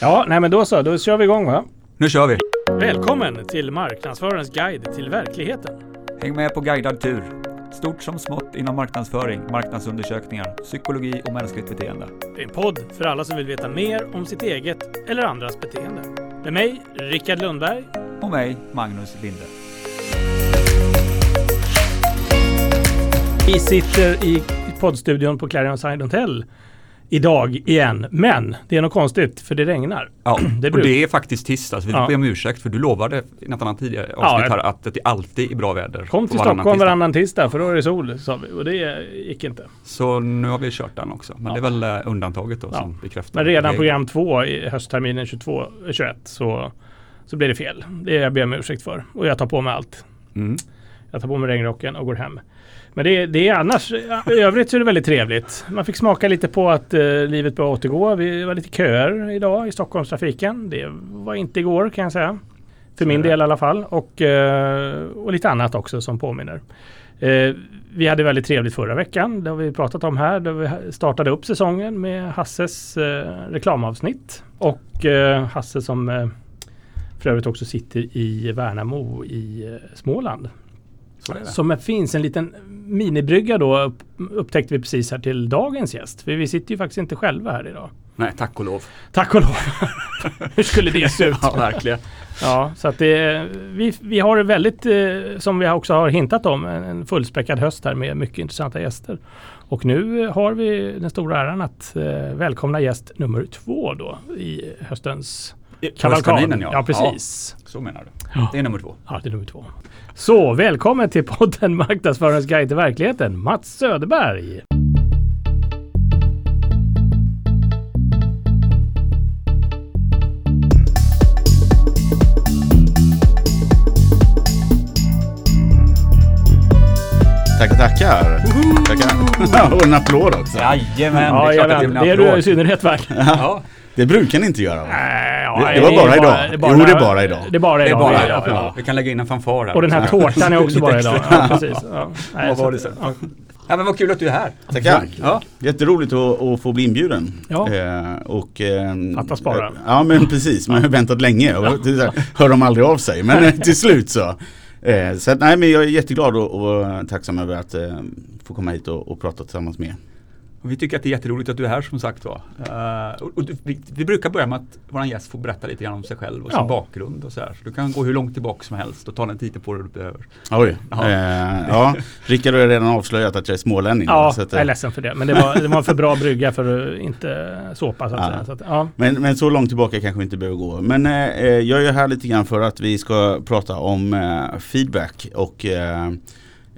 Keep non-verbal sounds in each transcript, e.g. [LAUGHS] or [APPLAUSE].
Ja, nej men då så, då kör vi igång va? Nu kör vi! Välkommen till Marknadsförarens guide till verkligheten. Häng med på guidad tur. Stort som smått inom marknadsföring, marknadsundersökningar, psykologi och mänskligt beteende. Det är en podd för alla som vill veta mer om sitt eget eller andras beteende. Med mig, Rickard Lundberg. Och mig, Magnus Linde. Vi sitter i poddstudion på Clarion Side Hotel idag igen. Men det är något konstigt för det regnar. Ja, [CLEARS THROAT] Det och det är faktiskt tisdag, så vi Ja. ber om ursäkt för du lovade i något annat tidigare avsnitt här att det alltid är bra väder. Kom till Stockholm tisdag. varannan tisdag för då är det sol sa vi och det gick inte. Så nu har vi kört den också. Men Ja. det är väl eh, undantaget då Ja. som bekräftar. Men redan program två i höstterminen 22, 21 så, så blir det fel. Det jag ber om ursäkt för. Och jag tar på mig allt. Mm. Jag tar på mig regnrocken och går hem. Men det, det är annars, i övrigt så är det väldigt trevligt. Man fick smaka lite på att eh, livet börjar återgå. Vi var lite köer idag i Stockholmstrafiken. Det var inte igår kan jag säga. För min del i alla fall. Och, eh, och lite annat också som påminner. Eh, vi hade väldigt trevligt förra veckan. Det har vi pratat om här. Då vi startade upp säsongen med Hasses eh, reklamavsnitt. Och eh, Hasse som eh, för övrigt också sitter i Värnamo i Småland. Som finns en liten minibrygga då upp- upptäckte vi precis här till dagens gäst. För vi sitter ju faktiskt inte själva här idag. Nej, tack och lov. Tack och lov. [LAUGHS] Hur skulle det se ut? [LAUGHS] Ja, verkligen. Ja, så att det, vi, vi har det väldigt, eh, som vi också har hintat om, en, en fullspäckad höst här med mycket intressanta gäster. Och nu har vi den stora äran att eh, välkomna gäst nummer två då i höstens kavalkad. Höstterminen, ja. precis. Ja, så menar du. Ja. Det är nummer två. Ja, det är nummer två. Så välkommen till podden Marknadsförarens guide till verkligheten, Mats Söderberg. Tackar, tackar. tackar. [LAUGHS] Och en applåd också. Jajamän, Ja, det är klart att det jajamän. blir det är en du i applåd. synnerhet värd. Det brukar ni inte göra va? Nej, ja, Det- det var bara idag. Jo, det är bara idag. Det är bara det är idag. bara, det ja. Vi kan lägga in en fanfar här. Och den här tårtan är också bara idag. Ja, precis. Ja. Nej, Vad var det sen? ja. Ja, men vad kul att du är här. Tackar. Ja. Jätteroligt att, att få bli inbjuden. Ja. Eh, och, eh, Fattas bara. Ja men precis, man har väntat länge och där hör de aldrig av sig. Men eh, till slut så. Eh, så att, nej men jag är jätteglad och, och tacksam över att eh, få komma hit och, och prata tillsammans med er. Och vi tycker att det är jätteroligt att du är här som sagt var. Eh, och, och du- vi, vi brukar börja med att vår gäst får berätta lite grann om sig själv och sin Ja. bakgrund och så här. Så du kan gå hur långt tillbaka som helst och ta den tiden på dig du behöver. Oj. Ja. Eh, ja, Rickard har redan avslöjat att jag är smålänning. Ja, så att, jag är ledsen för det. Men det var, det var en för bra brygga för att inte såpa så att Ja. säga. Så att, ja. Men, men så långt tillbaka kanske vi inte behöver gå. Men eh, eh, jag är här lite grann för att vi ska prata om eh, feedback och eh,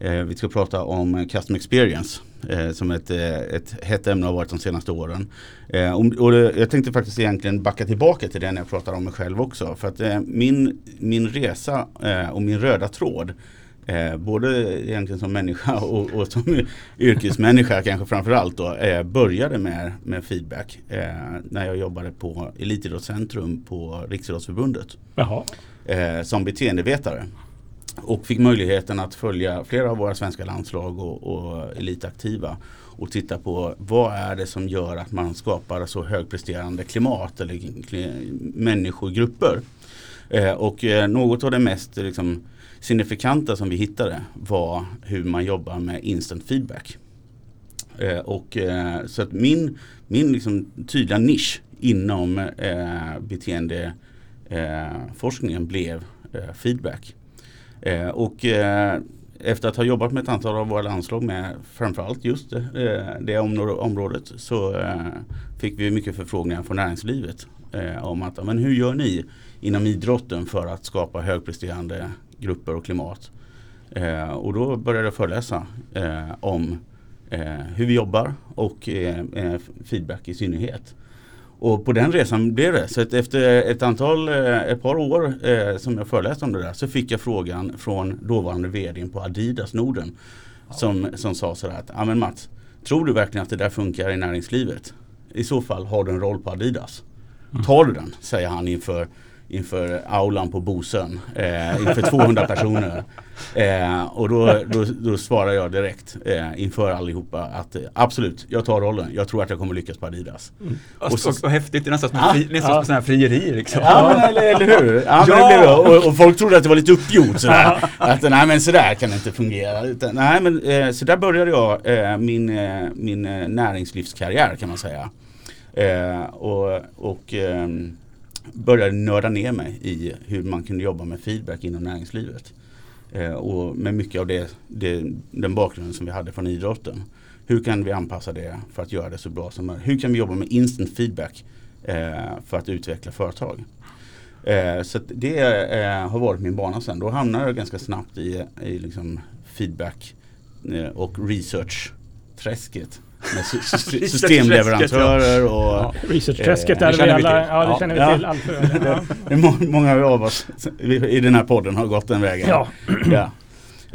eh, vi ska prata om eh, custom experience. Eh, som ett, eh, ett hett ämne har varit de senaste åren. Eh, och, jag tänkte faktiskt egentligen backa tillbaka till det när jag pratar om mig själv också. För att eh, min, min resa eh, och min röda tråd Eh, både egentligen som människa [LAUGHS] och, och som yrkesmänniska kanske framförallt då, började med, med feedback när jag jobbade på Elitidrottscentrum på Riksidrottsförbundet Jaha. som beteendevetare. Och fick möjligheten att följa flera av våra svenska landslag och, och elitaktiva och titta på vad är det som gör att man skapar så högpresterande klimat eller människogrupper. Eh, och eh, något av det mest liksom, signifikanta som vi hittade var hur man jobbar med instant feedback. Eh, och, eh, så att min, min liksom, tydliga nisch inom eh, beteendeforskningen eh, blev eh, feedback. Eh, och eh, efter att ha jobbat med ett antal av våra landslag med framförallt just eh, det, det området så eh, fick vi mycket förfrågningar från näringslivet eh, om att men hur gör ni inom idrotten för att skapa högpresterande grupper och klimat. Eh, och då började jag föreläsa eh, om eh, hur vi jobbar och eh, eh feedback i synnerhet. Och på den resan blev det. Så att efter ett antal, eh, ett par år eh, som jag föreläste om det där så fick jag frågan från dåvarande vdn på Adidas Norden. Som, som sa sådär att, ja men Mats, tror du verkligen att det där funkar i näringslivet? I så fall har du en roll på Adidas. Tar du den? Säger han inför, inför aulan på Bosön eh, inför 200 personer. Eh, och då, då, då svarar jag direkt eh, inför allihopa att eh, absolut, jag tar rollen. Jag tror att jag kommer lyckas på Adidas. Mm. Och, Och så- och, och häftigt, det är nästan som, Ja, fri, nästan ja. som sån här frieri liksom. Ja, men, eller, eller hur? Ja, men Ja! blev, och, och folk trodde att det var lite uppgjort sådär. Att nej men sådär kan det inte fungera. Utan, nej men eh, så där började jag eh, min, eh, min näringslivskarriär kan man säga. Och och ehm, började nörda ner mig i hur man kunde jobba med feedback inom näringslivet. Eh, och med mycket av det, det, den bakgrunden som vi hade från idrotten. Hur kan vi anpassa det för att göra det så bra som möjligt? Hur kan vi jobba med instant feedback eh, för att utveckla företag? Eh, så att det eh, har varit min bana sen. Då hamnade jag ganska snabbt i, i liksom feedback eh, och research-träsket. Med sy- sy- [LAUGHS] Research-träsket, systemleverantör och Ja. Research-träsket Eh, är det det vi alla, till. ja det Ja. känner vi Ja. till allt för [LAUGHS] många av oss i den här podden har gått den vägen. Ja. [CLEARS THROAT] ja.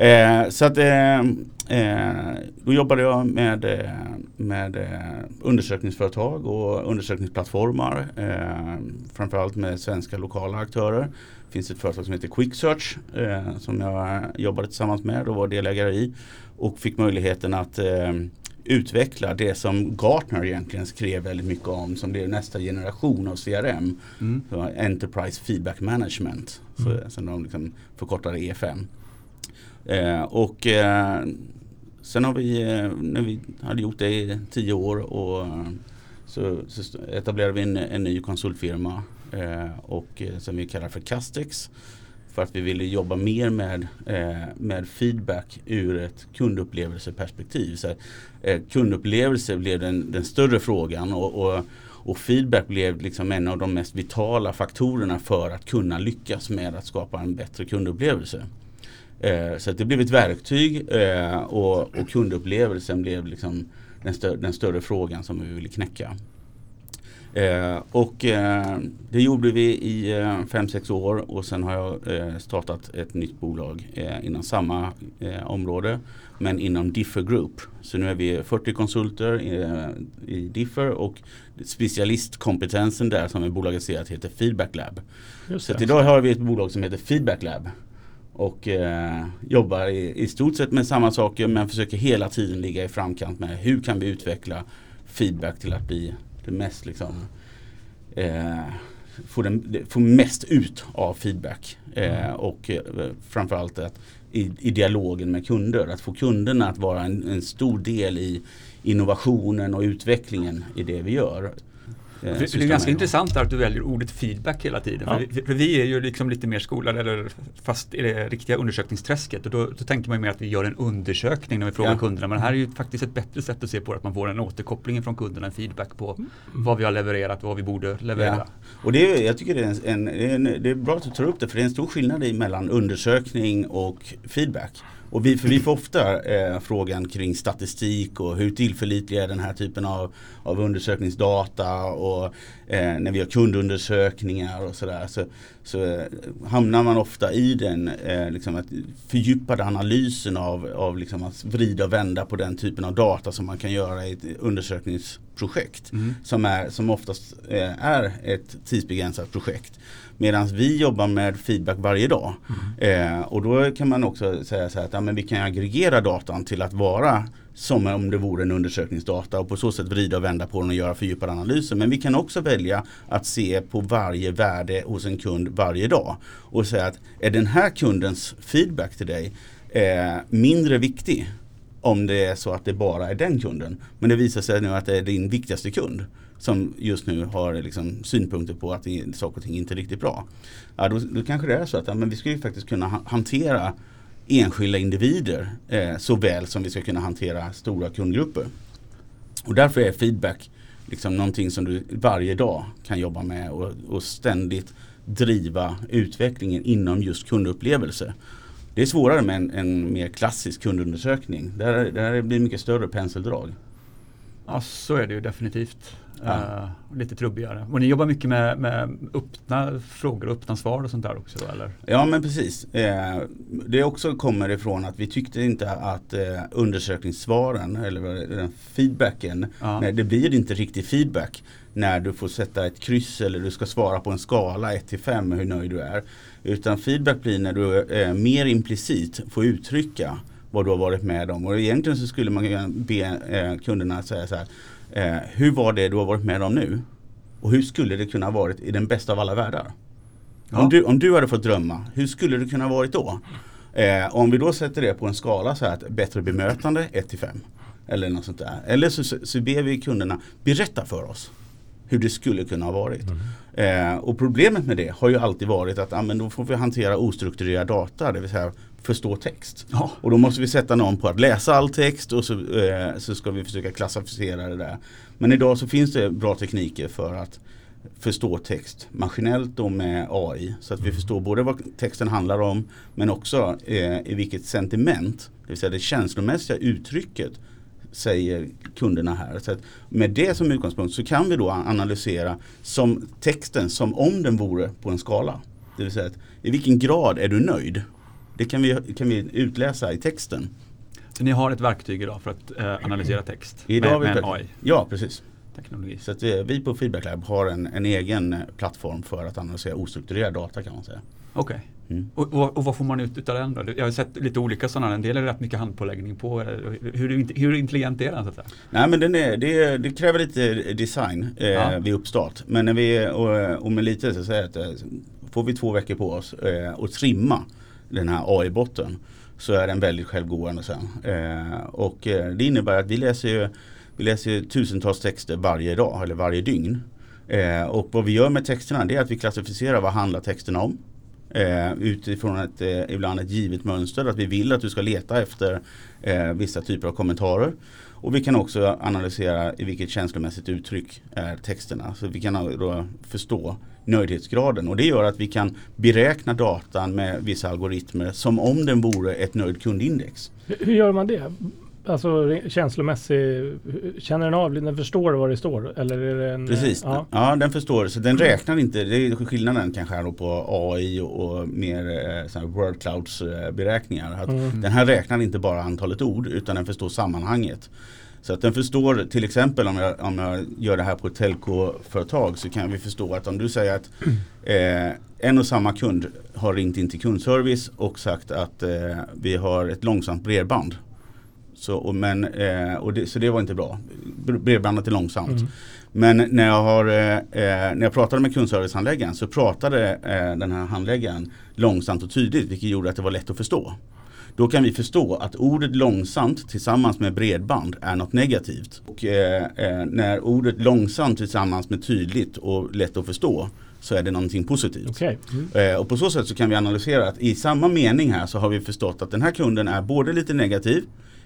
Eh, så att eh, eh, då jobbade jag med, eh, med eh, undersökningsföretag och undersökningsplattformar. Eh, framförallt med svenska lokala aktörer. Det finns ett företag som heter Quicksearch eh, som jag jobbade tillsammans med och var delägare i. Och fick möjligheten att eh, utveckla det som Gartner egentligen skrev väldigt mycket om som blev nästa generation av CRM. Mm. Enterprise Feedback Management. Så, Mm. Som de liksom förkortade E5. Eh, och eh, sen har vi, eh, när vi hade gjort det i tio år och eh, så, så etablerade vi en, en ny konsultfirma eh, och eh, som vi kallar för Castex. För att vi ville jobba mer med, eh, med feedback ur ett kundupplevelseperspektiv. Så, eh, kundupplevelse blev den, den större frågan och, och, och feedback blev liksom en av de mest vitala faktorerna för att kunna lyckas med att skapa en bättre kundupplevelse. Eh, så att det blev ett verktyg eh, och, och kundupplevelsen blev liksom den, stö- den större frågan som vi ville knäcka. Eh, och eh, det gjorde vi i 5-6 år och sen har jag eh, startat ett nytt bolag eh, inom samma eh, område men inom Differ Group. Så nu är vi 40 konsulter eh, i Differ och specialistkompetensen där som är bolagiserat heter Feedback Lab. Så idag har vi ett bolag som heter Feedback Lab. Och eh, jobbar i, i stort sett med samma saker men försöker hela tiden ligga i framkant med hur kan vi utveckla feedback till att bli det mest liksom eh, få, den, få mest ut av feedback. Eh, och eh, framförallt att i, i dialogen med kunder. Att få kunderna att vara en, en stor del i innovationen och utvecklingen i det vi gör. Eh, det är ganska intressant att du väljer ordet feedback hela tiden. Ja. För, vi, för vi är ju liksom lite mer skolade eller fast i det riktiga undersökningsträsket och då, då tänker man ju mer att vi gör en undersökning när vi frågar Ja. kunderna. Men här är ju faktiskt ett bättre sätt att se på det, att man får en återkoppling från kunderna, en feedback på vad vi har levererat och vad vi borde leverera. Ja. Och det är, jag tycker det är, en, en, det är bra att du tar upp det för det är en stor skillnad mellan undersökning och feedback. Och vi, för vi får ofta eh, frågan kring statistik och hur tillförlitlig är den här typen av, av undersökningsdata och eh, när vi har kundundersökningar och sådär så, så eh, hamnar man ofta i den eh, liksom att fördjupade analysen av, av liksom att vrida och vända på den typen av data som man kan göra i ett undersökningsprojekt Mm. som, är, som oftast eh, är ett tidsbegränsat projekt. Medan vi jobbar med feedback varje dag. Eh, och då kan man också säga så här att ja, men vi kan aggregera datan till att vara som om det vore en undersökningsdata och på så sätt vrida och vända på den och göra fördjupade analyser. Men vi kan också välja att se på varje värde hos en kund varje dag och säga att är den här kundens feedback till dig eh, mindre viktig om det är så att det bara är den kunden. Men det visar sig nu att det är din viktigaste kund som just nu har liksom synpunkter på att det, saker och ting inte är riktigt bra. Ja, då, då kanske det är så att ja, men vi ska ju faktiskt kunna ha- hantera enskilda individer eh, så väl som vi ska kunna hantera stora kundgrupper. Och därför är feedback liksom någonting som du varje dag kan jobba med och, och ständigt driva utvecklingen inom just kundupplevelse. Det är svårare med en, en mer klassisk kundundersökning. Där, där blir det mycket större penseldrag. Ja, så är det ju definitivt. Ja. Eh, lite trubbigare. Och ni jobbar mycket med, med öppna frågor och öppna svar och sånt där också då, eller? Ja men precis. Eh, det också kommer ifrån att vi tyckte inte att eh, undersökningssvaren eller feedbacken, Ja. nej, det blir inte riktig feedback när du får sätta ett kryss eller du ska svara på en skala 1 till 5 hur nöjd du är. Utan feedback blir när du eh, mer implicit får uttrycka vad du har varit med om. Och egentligen så skulle man kunna be eh, kunderna säga så här. Eh, hur var det du har varit med om nu? Och hur skulle det kunna ha varit i den bästa av alla världar? Ja. Om, du, om du hade fått drömma, hur skulle det kunna ha varit då? Eh, om vi då sätter det på en skala så här att bättre bemötande 1 till 5. Eller något sånt där. Eller så, så, så ber vi kunderna berätta för oss hur det skulle kunna ha varit. Eh, och problemet med det har ju alltid varit att ah, men då får vi hantera ostrukturerad data, det vill säga förstå text. Ja. Och då måste vi sätta någon på att läsa all text och så, eh, så ska vi försöka klassificera det där. Men idag så finns det bra tekniker för att förstå text maskinellt och med AI. Så att vi förstår både vad texten handlar om men också eh, i vilket sentiment, det vill säga det känslomässiga uttrycket säger kunderna här. Så med det som utgångspunkt så kan vi då analysera som texten som om den vore på en skala. Det vill säga att i vilken grad är du nöjd? Det kan vi, kan vi utläsa i texten. Så ni har ett verktyg idag för att eh, analysera text Idag med, vi med en Ja, precis. AI-teknologi. Så vi, vi på Feedback Lab har en, en egen eh, plattform för att analysera ostrukturerad data kan man säga. Okej. Mm. Och, och, och vad får man ut utav den då? Jag har sett lite olika sådana, en del är rätt mycket handpåläggning på. Eh, Hur, hur intelligent är den så att säga? Nej men den är, det, det kräver lite design eh, Ja. vid uppstart. Men när vi, och, och med lite så säger att eh, får vi två veckor på oss eh, och trimma den här AI-botten så är den väldigt självgående sen. Eh, och eh, det innebär att vi läser ju vi läser ju tusentals texter varje dag eller varje dygn. Eh, och vad vi gör med texterna det är att vi klassificerar vad handlar texterna om. Eh, utifrån ett, eh, ibland ett givet mönster att vi vill att du ska leta efter eh, vissa typer av kommentarer. Och vi kan också analysera i vilket känslomässigt uttryck är texterna. Så vi kan då förstå nöjdhetsgraden och det gör att vi kan beräkna datan med vissa algoritmer som om den vore ett nöjd kundindex. Hur- gör man det? Alltså känslomässig, känner den av, den förstår vad det står? Eller är det en, Precis, Ja. ja. den förstår. Så den räknar inte, det är skillnaden kanske här på AI och, mer eh, här word clouds eh, beräkningar. Att Mm. Den här räknar inte bara antalet ord utan den förstår sammanhanget. Så att den förstår till exempel om jag, om jag gör det här på ett telco-företag så kan vi förstå att om du säger att [CLEARS THROAT] eh, en och samma kund har ringt in till kundservice och sagt att eh, vi har ett långsamt bredband. Så, och, men, eh, och det, så det var inte bra. Bre- Bredbandet är långsamt. Mm. Men när jag, har, eh, eh, när jag pratade med kundservicehandläggaren så pratade eh, den här handläggaren långsamt och tydligt vilket gjorde att det var lätt att förstå. Då kan vi förstå att ordet långsamt tillsammans med bredband är något negativt. Och eh, eh, när ordet långsamt tillsammans med tydligt och lätt att förstå så är det någonting positivt. Okej. Mm. Eh, och på så sätt så kan vi analysera att i samma mening här så har vi förstått att den här kunden är både lite negativ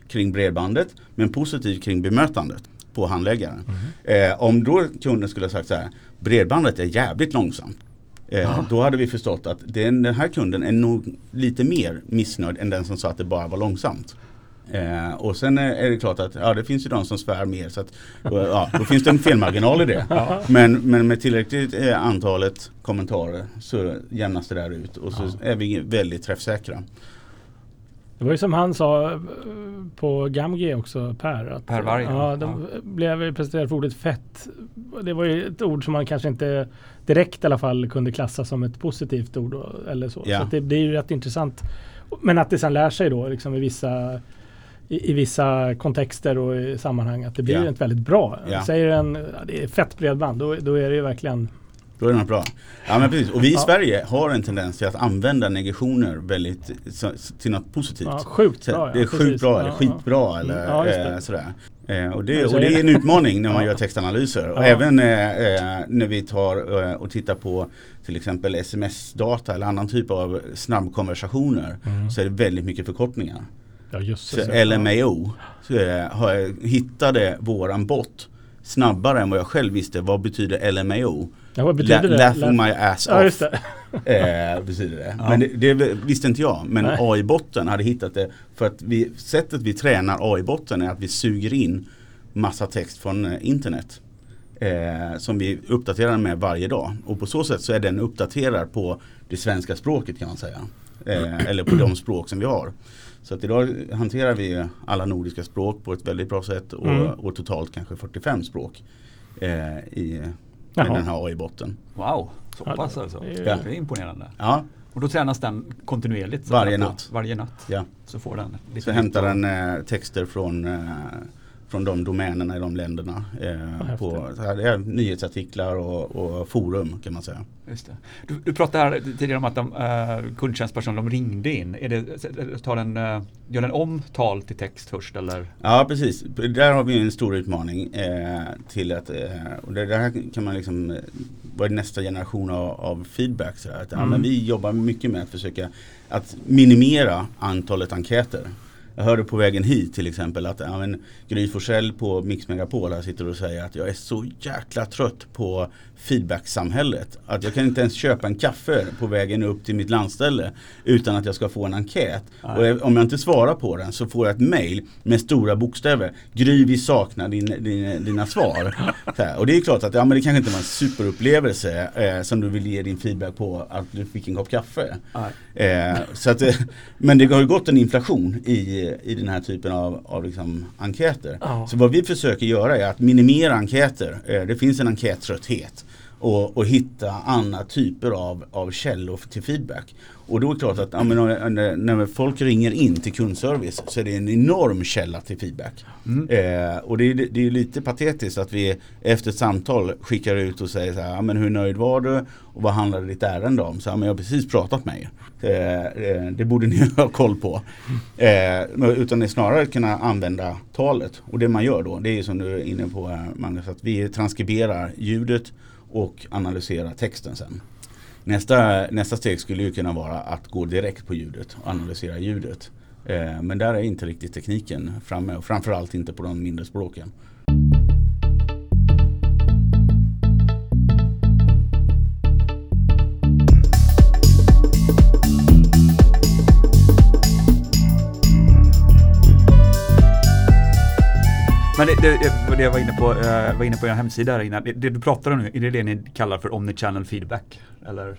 kring bredbandet men positiv kring bemötandet på handläggaren. Eh, om då kunden skulle ha sagt så här, bredbandet är jävligt långsamt. Eh, Då hade vi förstått att den, den här kunden är nog lite mer missnöjd än den som sa att det bara var långsamt. Eh, och sen är det klart att ja, det finns ju de som svär mer så att ja, då finns det en felmarginal i det. Men, men med tillräckligt eh, antalet kommentarer så jämnas det där ut och så är vi väldigt träffsäkra. Det var ju som han sa eh, på Gamg också, Per. Att, Per Varg, Ja, ja. de blev presenterade för ordet fett. Det var ju ett ord som man kanske inte direkt i alla fall kunde klassa som ett positivt ord. Eller så. Ja. så det, det är ju rätt intressant. Men att det sen lär sig då liksom i vissa i, i vissa kontexter och i sammanhang att det blir Ja. ett väldigt bra. Ja. Säger en ja, det är fett bredband då, då är det ju verkligen Då är det något bra. Ja men precis. Och vi i. Sverige har en tendens till att använda negationer väldigt så, till något positivt. ja, sjukt Så bra. Ja, det är precis. sjukt bra eller Ja, skitbra eller Ja, det. eh, sådär. Eh, och, det, så och det är det. en utmaning när man gör textanalyser. Och även eh, eh, när vi tar eh, och tittar på till exempel sms-data eller annan typ av snabbkonversationer Mm. så är det väldigt mycket förkortningar. Ja, just Så det. LMAO så, eh, hittade våran bot snabbare än vad jag själv visste. Vad betyder LMAO? Ja, vad betyder La- det? Laughing Laugh- my ass Ja, off. just det. [LAUGHS] Eh, betyder det. Ja. Men det, det visste inte jag. Men. AI-botten hade hittat det. För att vi, sättet vi tränar AI-botten är att vi suger in massa text från eh, internet. Eh, som vi uppdaterar med varje dag. Och på så sätt så är den uppdaterad på det svenska språket kan man säga. Eh, eller på de språk som vi har. Så att idag hanterar vi alla nordiska språk på ett väldigt bra sätt och, Mm. och totalt kanske 45 språk. eh, i Jaha. den här AI-botten. Wow, så Ja, pass alltså. det är- Det är imponerande. Ja, Och då tränas den kontinuerligt? så Varje natt. Varje natt. ja. Så får den lite Så hämtar den eh, texter från, eh, från de domänerna i de länderna. Eh, på, så här, det är nyhetsartiklar och, och forum kan man säga. Just det. Du, du pratade här tidigare om att de, uh, kundtjänstpersonen de ringde in. Är det, tar den, eh, gör den om tal till text först eller? Ja precis, där har vi en stor utmaning eh, till att, eh, och det där kan man liksom, eh, vara nästa generation av, av feedback. Så att, ja, Mm. men vi jobbar mycket med att försöka att minimera antalet enkäter. Jag hörde på vägen hit till exempel att ja, men Gry Forssell på Mix Megapol här sitter och säger att jag är så jäkla trött på feedbacksamhället. Att jag kan inte ens köpa en kaffe på vägen upp till mitt landställe utan att jag ska få en enkät. Nej. Och om jag inte svarar på den så får jag ett mail med stora bokstäver. Gry vi saknar din, din, dina svar. [LAUGHS] Och det är klart att ja, men det kanske inte var en superupplevelse eh, som du vill ge din feedback på att du fick en kopp kaffe. Eh, så att, eh, men det har ju gått en inflation i, i den här typen av, av liksom enkäter. Ja. Så vad vi försöker göra är att minimera enkäter. Eh, det finns en enkättrötthet. Och, och hitta andra typer av, av källor till feedback. Och då är det klart att ja, men, när, folk ringer in till kundservice så är det en enorm källa till feedback. Mm. Eh, och det är, det är lite patetiskt att vi efter ett samtal skickar ut och säger så här, ja, men hur nöjd var du? Och vad handlade ditt ärende om? Så, ja, men jag har precis pratat med er. Eh, eh, det borde [LAUGHS] ni ha koll på. Eh, utan det är snarare kunna använda talet. Och det man gör då, det är som du är inne på eh, Magnus, att vi transkriberar ljudet och analyserar texten sen. Nästa, nästa steg skulle ju kunna vara att gå direkt på ljudet och analysera ljudet. Eh, men där är inte riktigt tekniken framme och framförallt inte på de mindre språken. Men det, det, det jag var inne på, eh, var inne på er hemsida här innan. Det, det du pratar om nu, är det det ni kallar för omnichannel feedback? Eller?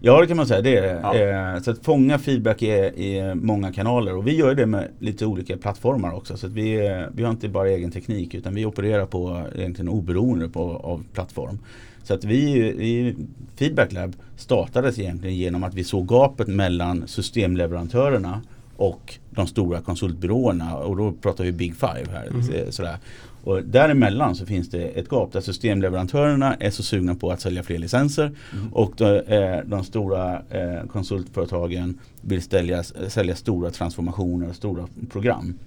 Ja det kan man säga, det är. Ja. Eh, så att fånga feedback i, i många kanaler och vi gör det med lite olika plattformar också. Så att vi, vi har inte bara egen teknik utan vi opererar på egentligen oberoende på, av plattform. Så att vi, vi Feedback Lab startades egentligen genom att vi såg gapet mellan systemleverantörerna och de stora konsultbyråerna och då pratar vi Big Five här. Mhm. Sådär. Och däremellan så finns det ett gap där systemleverantörerna är så sugna på att sälja fler licenser och de, eh, de stora eh, konsultföretagen vill sälja, sälja stora transformationer och stora program.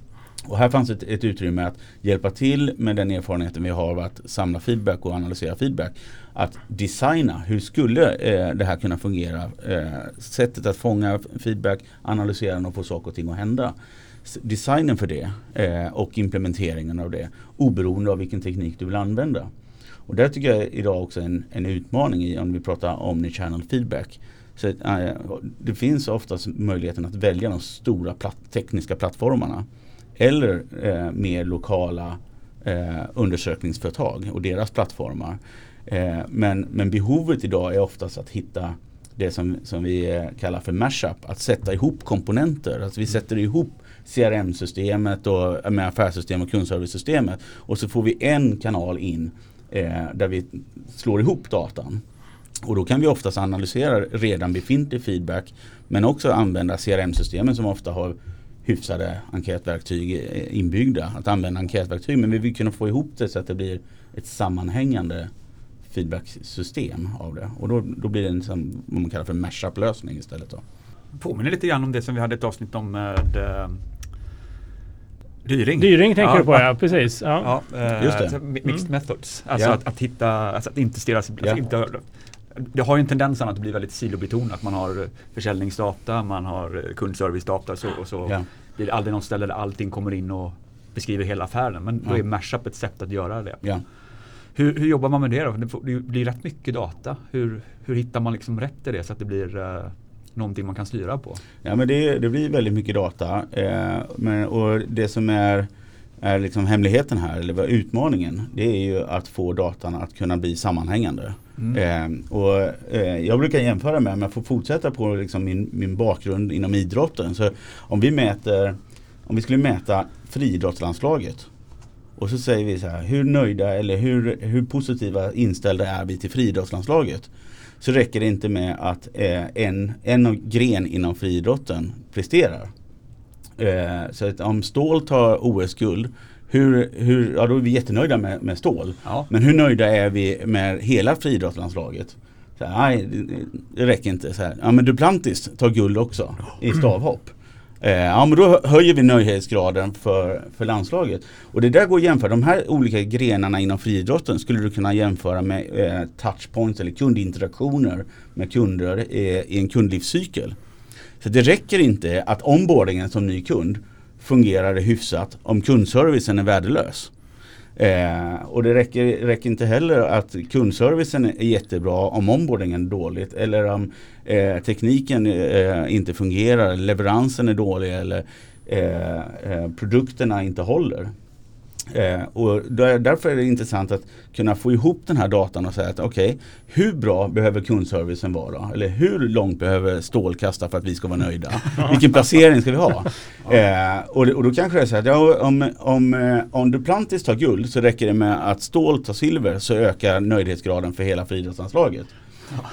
Och här fanns ett, ett utrymme att hjälpa till med den erfarenheten vi har av att samla feedback och analysera feedback. Att designa, hur skulle eh, det här kunna fungera? Eh, sättet att fånga feedback, analysera den och få saker och ting att hända. S- Designen för det eh, och implementeringen av det oberoende av vilken teknik du vill använda. Och där tycker jag idag också en, en utmaning i om vi pratar omnichannel feedback. Så, eh, det finns oftast möjligheten att välja de stora platt, tekniska plattformarna eller eh, mer lokala eh, undersökningsföretag och deras plattformar. Eh, men, men behovet idag är oftast att hitta det som, som vi eh, kallar för mashup, att sätta ihop komponenter. Alltså vi sätter ihop CRM-systemet och eh, med affärssystem och kundservicesystemet och så får vi en kanal in eh, där vi slår ihop datan. Och då kan vi oftast analysera redan befintlig feedback men också använda CRM-systemen som ofta har hyfsade enkätverktyg eh, inbyggda. Att använda enkätverktyg men vi vill kunna få ihop det så att det blir ett sammanhängande feedbacksystem av det. Och då, då blir det en som, vad man kallar för mashup-lösning istället. Då. Påminner lite grann om det som vi hade ett avsnitt om med eh, Dyring. Dyring tänker Ja, du på ja, precis. Ja. Ja, eh, Just det. alltså, mi- mixed Mm. methods. Alltså Ja. att, att hitta, alltså att inte stirra sig Ja. inte, Det har ju en tendens att bli väldigt silobetonat. Man har försäljningsdata, man har kundservicedata och så, och så Ja. blir det aldrig något ställe där allting kommer in och beskriver hela affären. Men då är mashup ett sätt att göra det. Hur, hur jobbar man med det då? Det, får, det blir rätt mycket data. Hur, hur hittar man liksom rätt i det så att det blir eh, någonting man kan styra på? Ja men det, det blir väldigt mycket data. Eh, men, och det som är, är liksom hemligheten här, eller utmaningen, det är ju att få datan att kunna bli sammanhängande. Mm. Eh, och, eh, jag brukar jämföra med, om jag får fortsätta på liksom min, min bakgrund inom idrotten. Så om vi mäter, om vi skulle mäta friidrottslandslaget och så säger vi så här, hur nöjda eller hur, hur positiva inställda är vi till friidrottslandslaget? Så räcker det inte med att eh, en, en gren inom friidrotten presterar. Eh, så att om Stål tar OS-guld hur, hur, ja då är vi jättenöjda med, med Stål. Ja. Men hur nöjda är vi med hela friidrottslandslaget? Så här, nej, det, det räcker inte. Så här. Ja men Duplantis tar guld också i stavhopp. Eh, ja men då höjer vi nöjdhetsgraden för, för landslaget. Och det där går att jämföra. De här olika grenarna inom friidrotten skulle du kunna jämföra med eh, touchpoints eller kundinteraktioner med kunder eh, i en kundlivscykel. Så det räcker inte att onboardingen som ny kund fungerar hyfsat om kundservicen är värdelös. Eh, och det räcker, räcker, inte heller att kundservicen är jättebra om onboardingen är dåligt eller om eh, tekniken eh, inte fungerar, leveransen är dålig eller eh, eh, produkterna inte håller. Eh, och där, därför är det intressant att kunna få ihop den här datan och säga att okej, okay, hur bra behöver kundservicen vara? Eller hur långt behöver stål kasta för att vi ska vara nöjda? Vilken placering ska vi ha? [LAUGHS] Eh, och, och, då kanske det är så att ja, om, om, eh, om Duplantis tar guld så räcker det med att stål tar silver så ökar nöjdhetsgraden för hela friidrottsanslaget.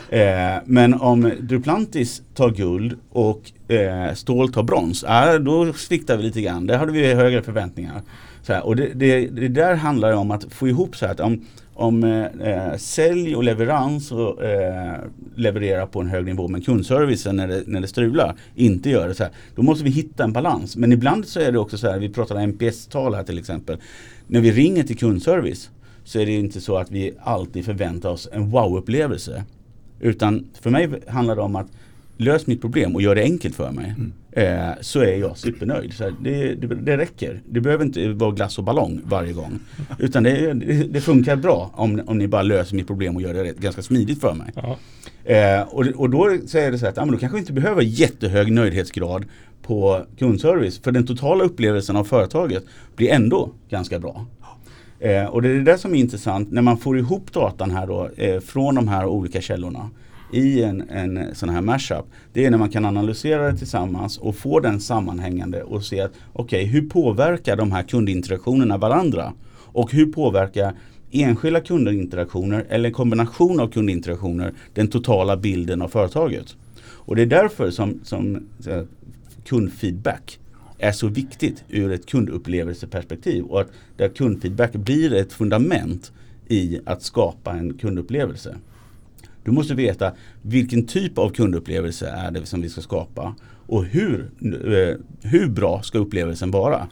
Eh, men om Duplantis tar guld och eh, stål tar brons, eh, då sviktar vi lite grann. Där hade vi högre förväntningar. Så här, och det, det, det, där handlar om att få ihop så här att om, om eh, eh, sälj och leverans och, eh, levererar på en hög nivå men kundservicen när det, när det strular inte gör det så här. Då måste vi hitta en balans. Men ibland så är det också så här, vi pratar NPS-tal här till exempel. När vi ringer till kundservice så är det inte så att vi alltid förväntar oss en wow-upplevelse. Utan för mig handlar det om att lös mitt problem och gör det enkelt för mig. Mm. Eh, så är jag supernöjd. Så det, det, det, räcker. Det behöver inte vara glass och ballong varje gång. [LAUGHS] Utan det, det, funkar bra om, om ni bara löser mitt problem och gör det ganska smidigt för mig. Eh, och, och då säger det så att ja, men då kanske vi inte behöver jättehög nöjdhetsgrad på kundservice. För den totala upplevelsen av företaget blir ändå ganska bra. Eh, och det är det som är intressant när man får ihop datan här då eh, från de här olika källorna i en, en sån här mashup. Det är när man kan analysera det tillsammans och få den sammanhängande och se att okej, okay, hur påverkar de här kundinteraktionerna varandra? Och hur påverkar enskilda kundinteraktioner eller kombination av kundinteraktioner den totala bilden av företaget? Och det är därför som, som kundfeedback är så viktigt ur ett kundupplevelseperspektiv och att där kundfeedback blir ett fundament i att skapa en kundupplevelse. Du måste veta vilken typ av kundupplevelse är det som vi ska skapa och hur, eh, hur bra ska upplevelsen vara.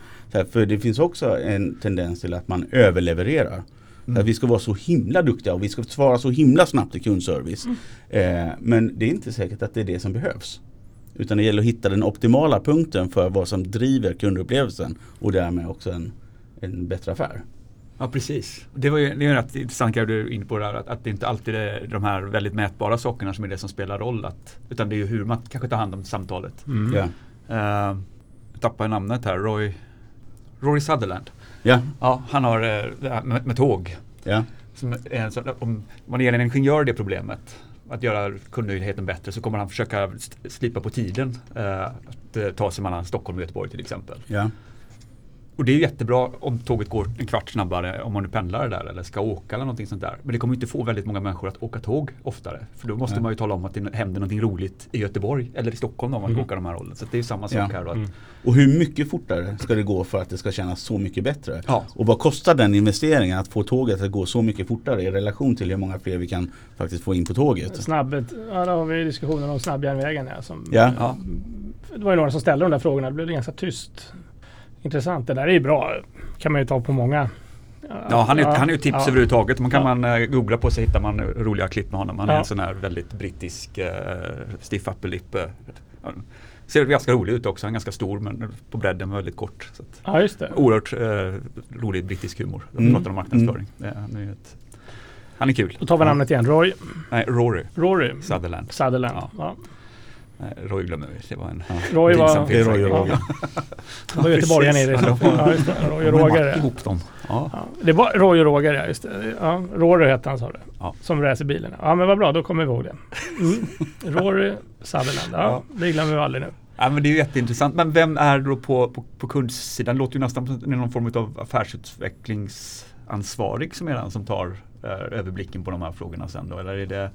för det finns också en tendens till att man överlevererar. Mm. Att vi ska vara så himla duktiga och vi ska svara så himla snabbt i kundservice. Mm. Eh, men det är inte säkert att det är det som behövs. Utan det gäller att hitta den optimala punkten för vad som driver kundupplevelsen och därmed också en, en bättre affär. Ja precis. Det, var ju, det är en rätt intressant grej du är inne på där, att, att det inte alltid är de här väldigt mätbara sakerna som är det som spelar roll. Att, utan det är ju hur man kanske tar hand om samtalet. Mm. Yeah. Uh, jag tappade namnet här, Roy, Rory Sutherland. Yeah. Ja, han har uh, det här med, med tåg. Yeah. Som är, så, om man ger en ingenjör det problemet att göra kundnöjdheten bättre så kommer han försöka slipa på tiden. Uh, att ta sig mellan Stockholm och Göteborg till exempel. Yeah. Och det är jättebra om tåget går en kvart snabbare om man nu pendlar där eller ska åka eller någonting sånt där. Men det kommer inte få väldigt många människor att åka tåg oftare. För då måste Nej. man ju tala om att det händer någonting roligt i Göteborg eller i Stockholm om man ska mm. åka de här hållen. Så det är samma sak ja. här. Då mm. Och hur mycket fortare ska det gå för att det ska kännas så mycket bättre? Ja. Och vad kostar den investeringen att få tåget att gå så mycket fortare i relation till hur många fler vi kan faktiskt få in på tåget? Snabbet, ja då har vi diskussionen om snabbjärnvägen. Ja, som, ja. ja. Det var ju några som ställde de där frågorna. Det blev ganska tyst Intressant. Det där är ju bra. kan man ju ta på många. Ja, han är, ja, han är ju tips ja. överhuvudtaget. Man kan ja. man uh, googla på så hittar man roliga klipp med honom. Han ja. är en sån här väldigt brittisk uh, stiff upper lip. Uh, ser ganska rolig ut också. Han är ganska stor men på bredden väldigt kort. Så ja, just det. Oerhört uh, rolig brittisk humor. De mm. pratar om marknadsföring. Mm. han, är ett, han är kul. Då tar vi namnet igen. Roy? Nej, Rory. Rory. Sutherland. Sutherland. Ja. Nej, Roy glömmer vi. Det var en ja. Roy var, det är Roy och Roger. Ja. Då göteborgaren [LAUGHS] i det. Ja. Roy och Roger. ihop dem. Ja. Ja. Det var Roy och Roger, ja. Just det. Ja, Rory hette han sa du. Ja. Som racerbilen. Ja men vad bra, då kommer vi ihåg det. Mm. Rory Sutherland. Ja, det glömmer vi aldrig nu. Ja, men det är ju jätteintressant. Men vem är då på, på, på kundsidan? Det låter ju nästan som någon form av affärsutvecklingsansvarig som är den som tar eh, överblicken på de här frågorna sen då? Eller är det,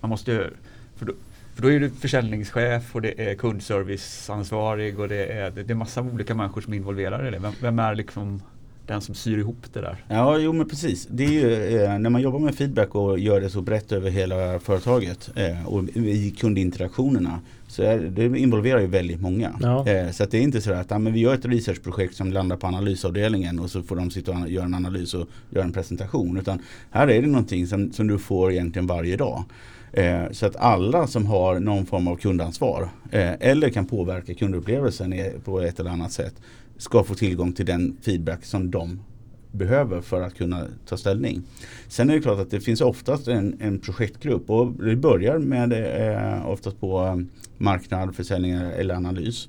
man måste för då, för då är du försäljningschef och det är kundserviceansvarig och det är, det är massa olika människor som är involverade i det. Vem, vem är liksom den som syr ihop det där. Ja, jo men precis. Det är ju eh, när man jobbar med feedback och gör det så brett över hela företaget eh, och i kundinteraktionerna så är, det involverar ju väldigt många. Ja. Eh, så det är inte så att ja, men vi gör ett researchprojekt som landar på analysavdelningen och så får de sitta och göra en analys och göra en presentation. Utan här är det någonting som, som du får egentligen varje dag. Eh, så att alla som har någon form av kundansvar eh, eller kan påverka kundupplevelsen på ett eller annat sätt ska få tillgång till den feedback som de behöver för att kunna ta ställning. Sen är det klart att det finns oftast en, en projektgrupp och det börjar med eh, oftast på eh, marknad, försäljning eller analys.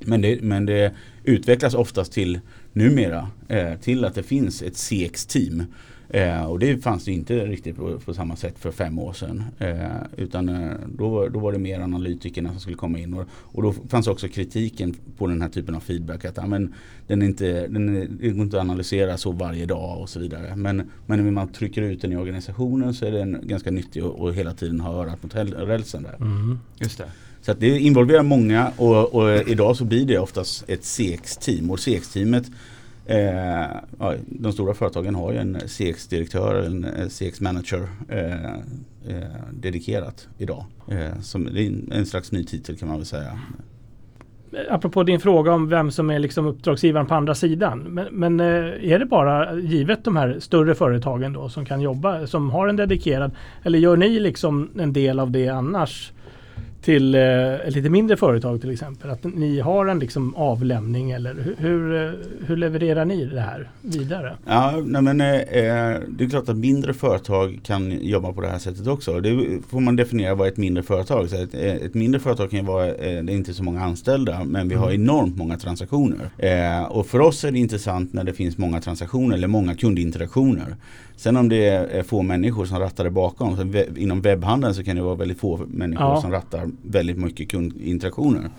Men det, men det utvecklas oftast till numera eh, till att det finns ett CX-team Eh, och det fanns det inte riktigt på, på, samma sätt för fem år sedan. Eh, utan eh, då, då var det mer analytikerna som skulle komma in. Och, och, då fanns också kritiken på den här typen av feedback. Att men den, är inte, den är, det går inte att analysera så varje dag och så vidare. Men, men när man trycker ut den i organisationen så är den ganska nyttig och, och hela tiden ha örat mot rälsen där. Mm. Just det. Så det involverar många och, och, idag så blir det oftast ett CX-team. Och CX-teamet Eh, ja, de stora företagen har ju en CX-direktör, en eh, CX-manager eh, eh, dedikerat idag. Eh, som, det är en slags ny titel kan man väl säga. Eh, apropå din fråga om vem som är liksom uppdragsgivaren på andra sidan. Men, men, eh, är det bara givet de här större företagen då som kan jobba, som har en dedikerad, eller gör ni liksom en del av det annars? Till eh, lite mindre företag till exempel? Att ni har en liksom avlämning eller hur, hur, eh, hur levererar ni det här vidare? Ja, nej men, eh, det är klart att mindre företag kan jobba på det här sättet också. Det får man definiera vad ett mindre företag så ett, eh, ett mindre företag kan ju vara, eh, det är inte så många anställda men vi har mm. enormt många transaktioner. Eh, och för oss är det intressant när det finns många transaktioner eller många kundinteraktioner. Sen om det är få människor som rattar det bakom, så inom webbhandeln så kan det vara väldigt få människor ja. som rattar väldigt mycket kundinteraktioner.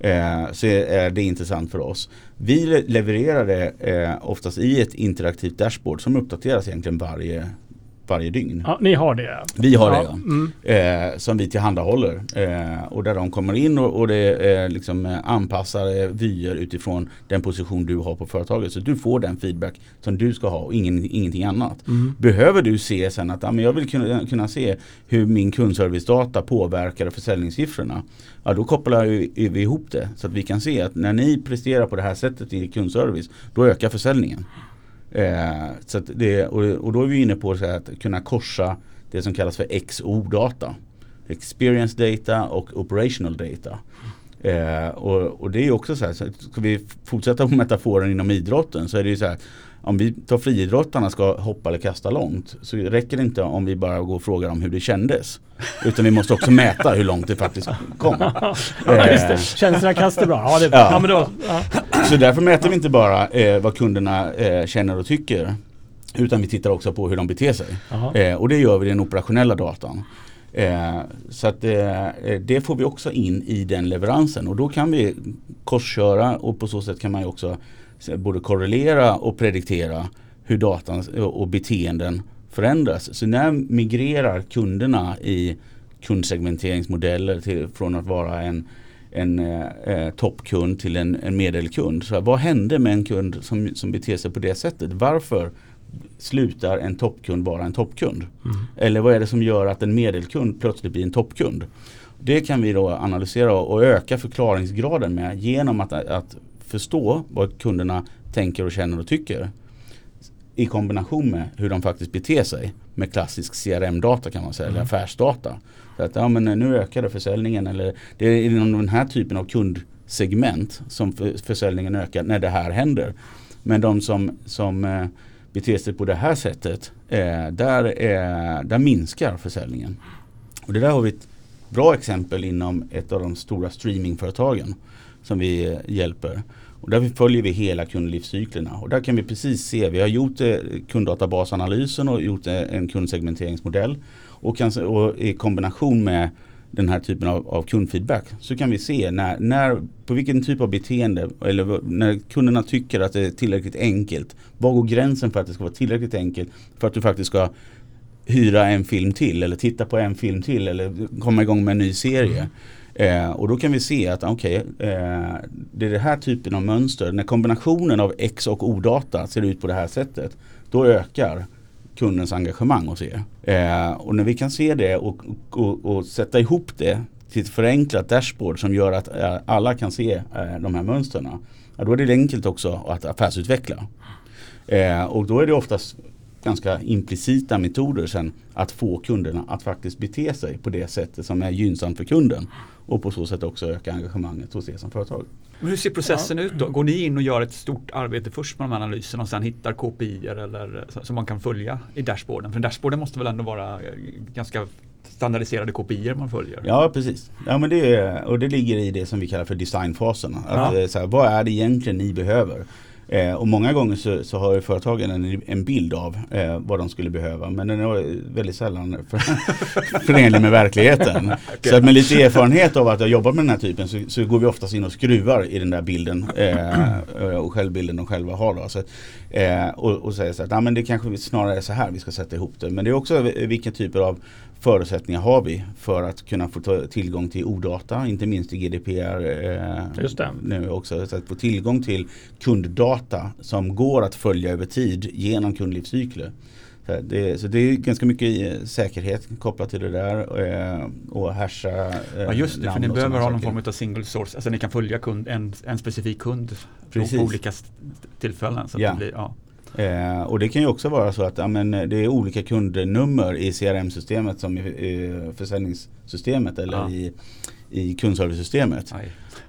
Eh, så är det intressant för oss. Vi levererar det eh, oftast i ett interaktivt dashboard som uppdateras egentligen varje varje dygn. Ja, ni har det? Vi har det, ja. Mm. Eh, som vi tillhandahåller. Eh, och där de kommer in och, och det är liksom eh, anpassade vyer utifrån den position du har på företaget. Så du får den feedback som du ska ha och ingen, ingenting annat. Mm. Behöver du se sen att ja, men jag vill kunna, kunna se hur min kundservicedata påverkar försäljningssiffrorna. Ja, då kopplar vi ihop det så att vi kan se att när ni presterar på det här sättet i kundservice då ökar försäljningen. Eh, så det, och, och, då är vi inne på att kunna korsa det som kallas för XO-data. Experience data och operational data. Eh, och, och, det är också så här, så ska vi fortsätta på metaforen inom idrotten så är det ju så här om vi tar friidrottarna ska hoppa eller kasta långt så räcker det inte om vi bara går och frågar om hur det kändes. Utan vi måste också mäta hur långt det faktiskt kom. [LAUGHS] ja, just det. Känslorna kastar bra. Ja, det, ja. ja. men då, ja. Så därför mäter vi inte bara eh, vad kunderna eh, känner och tycker. Utan vi tittar också på hur de beter sig. Eh, och det gör vi i den operationella datan. Eh, så att eh, det får vi också in i den leveransen och då kan vi korsköra och på så sätt kan man ju också både korrelera och prediktera hur datan och beteenden förändras. Så när migrerar kunderna i kundsegmenteringsmodeller till, från att vara en, en eh, toppkund till en, en medelkund. Så vad hände med en kund som, som beter sig på det sättet? Varför slutar en toppkund vara en toppkund? Mm. Eller vad är det som gör att en medelkund plötsligt blir en toppkund? Det kan vi då analysera och öka förklaringsgraden med genom att, att förstå vad kunderna tänker och känner och tycker i kombination med hur de faktiskt beter sig med klassisk CRM-data kan man säga, mm. eller affärsdata. Så att, ja, men eh, nu ökade försäljningen eller det är inom den här typen av kundsegment som försäljningen ökar när det här händer. Men de som, som eh, beter sig på det här sättet, eh, där, eh, där minskar försäljningen. Och det där har vi ett bra exempel inom ett av de stora streamingföretagen som vi hjälper. Och där följer vi hela kundlivscyklerna och där kan vi precis se, vi har gjort kunddatabasanalysen och gjort en kundsegmenteringsmodell och, kan, och i kombination med den här typen av, av kundfeedback så kan vi se när, när, på vilken typ av beteende eller när kunderna tycker att det är tillräckligt enkelt. Var går gränsen för att det ska vara tillräckligt enkelt för att du faktiskt ska hyra en film till eller titta på en film till eller komma igång med en ny serie. Mm. Eh, och då kan vi se att okay, eh, det är den här typen av mönster. När kombinationen av X och O-data ser ut på det här sättet. Då ökar kundens engagemang hos er. Eh, och när vi kan se det och, och, och, sätta ihop det till ett förenklat dashboard som gör att eh, alla kan se eh, de här mönstren. Ja, då är det enkelt också att affärsutveckla. Eh, och då är det oftast ganska implicita metoder sen att få kunderna att faktiskt bete sig på det sättet som är gynnsamt för kunden. Och på så sätt också öka engagemanget hos er som företag. Men hur ser processen ja. ut då? Går ni in och gör ett stort arbete först med de här analyserna och sen hittar KPI eller som man kan följa i dashboarden? För dashboarden måste väl ändå vara eh, ganska standardiserade kopior man följer? Ja precis. Ja, men det, och det ligger i det som vi kallar för designfasen. Att, ja. Eh, så här, vad är det egentligen ni behöver? Eh, och många gånger så, så har företagen en, en bild av eh, vad de skulle behöva men den är väldigt sällan [LAUGHS] för, förenlig med verkligheten. [LAUGHS] okay. Så med lite erfarenhet av att jag jobbat med den här typen så, så går vi oftast in och skruvar i den där bilden eh, och självbilden de själva har. Då. Så, eh, och, och säger så att men det kanske snarare är så här vi ska sätta ihop det. Men det är också vilka typer av förutsättningar har vi för att kunna få tillgång till odata, inte minst i GDPR eh, Just det. nu också. Så att få tillgång till kunddata som går att följa över tid genom kundlivscykler. Så det, så det är ganska mycket eh, säkerhet kopplat till det där eh, och hasha eh, Ja just det, för ni behöver ha någon form av single source, alltså ni kan följa kund, en, en specifik kund Precis. på olika tillfällen. Så ja. Det blir, ja. Eh, och det kan ju också vara så att ja, men, det är olika kundnummer i CRM-systemet som i försäljningssystemet eller ja. i, i kundservicesystemet.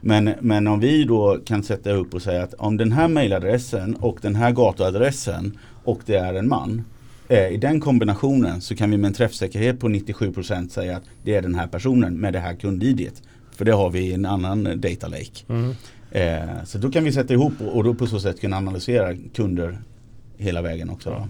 Men, men om vi då kan sätta upp och säga att om den här mailadressen och den här gatuadressen och det är en man. Eh, I den kombinationen så kan vi med en träffsäkerhet på 97% säga att det är den här personen med det här kund För det har vi i en annan data lake. Mm. Eh, så då kan vi sätta ihop och då på så sätt kunna analysera kunder hela vägen också. Ja.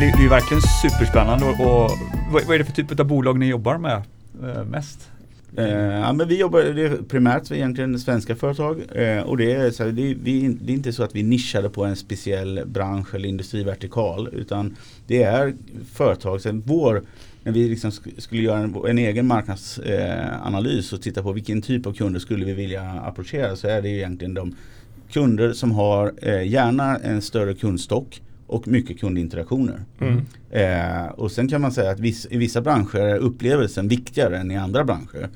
det, är ju verkligen superspännande och, och vad, är det för typ av bolag ni jobbar med eh, mest? Eh, ja, men vi jobbar det är primärt egentligen svenska företag. Eh, och det är, så här, det, vi, det är inte så att vi nischade på en speciell bransch eller industrivertikal utan det är företag. Sen vår, när vi liksom skulle göra en, en egen marknadsanalys och titta på vilken typ av kunder skulle vi vilja approchera så är det egentligen de kunder som har eh, gärna en större kundstock och mycket kundinteraktioner. Mm. Eh, och sen kan man säga att viss, i vissa branscher är upplevelsen viktigare än i andra branscher.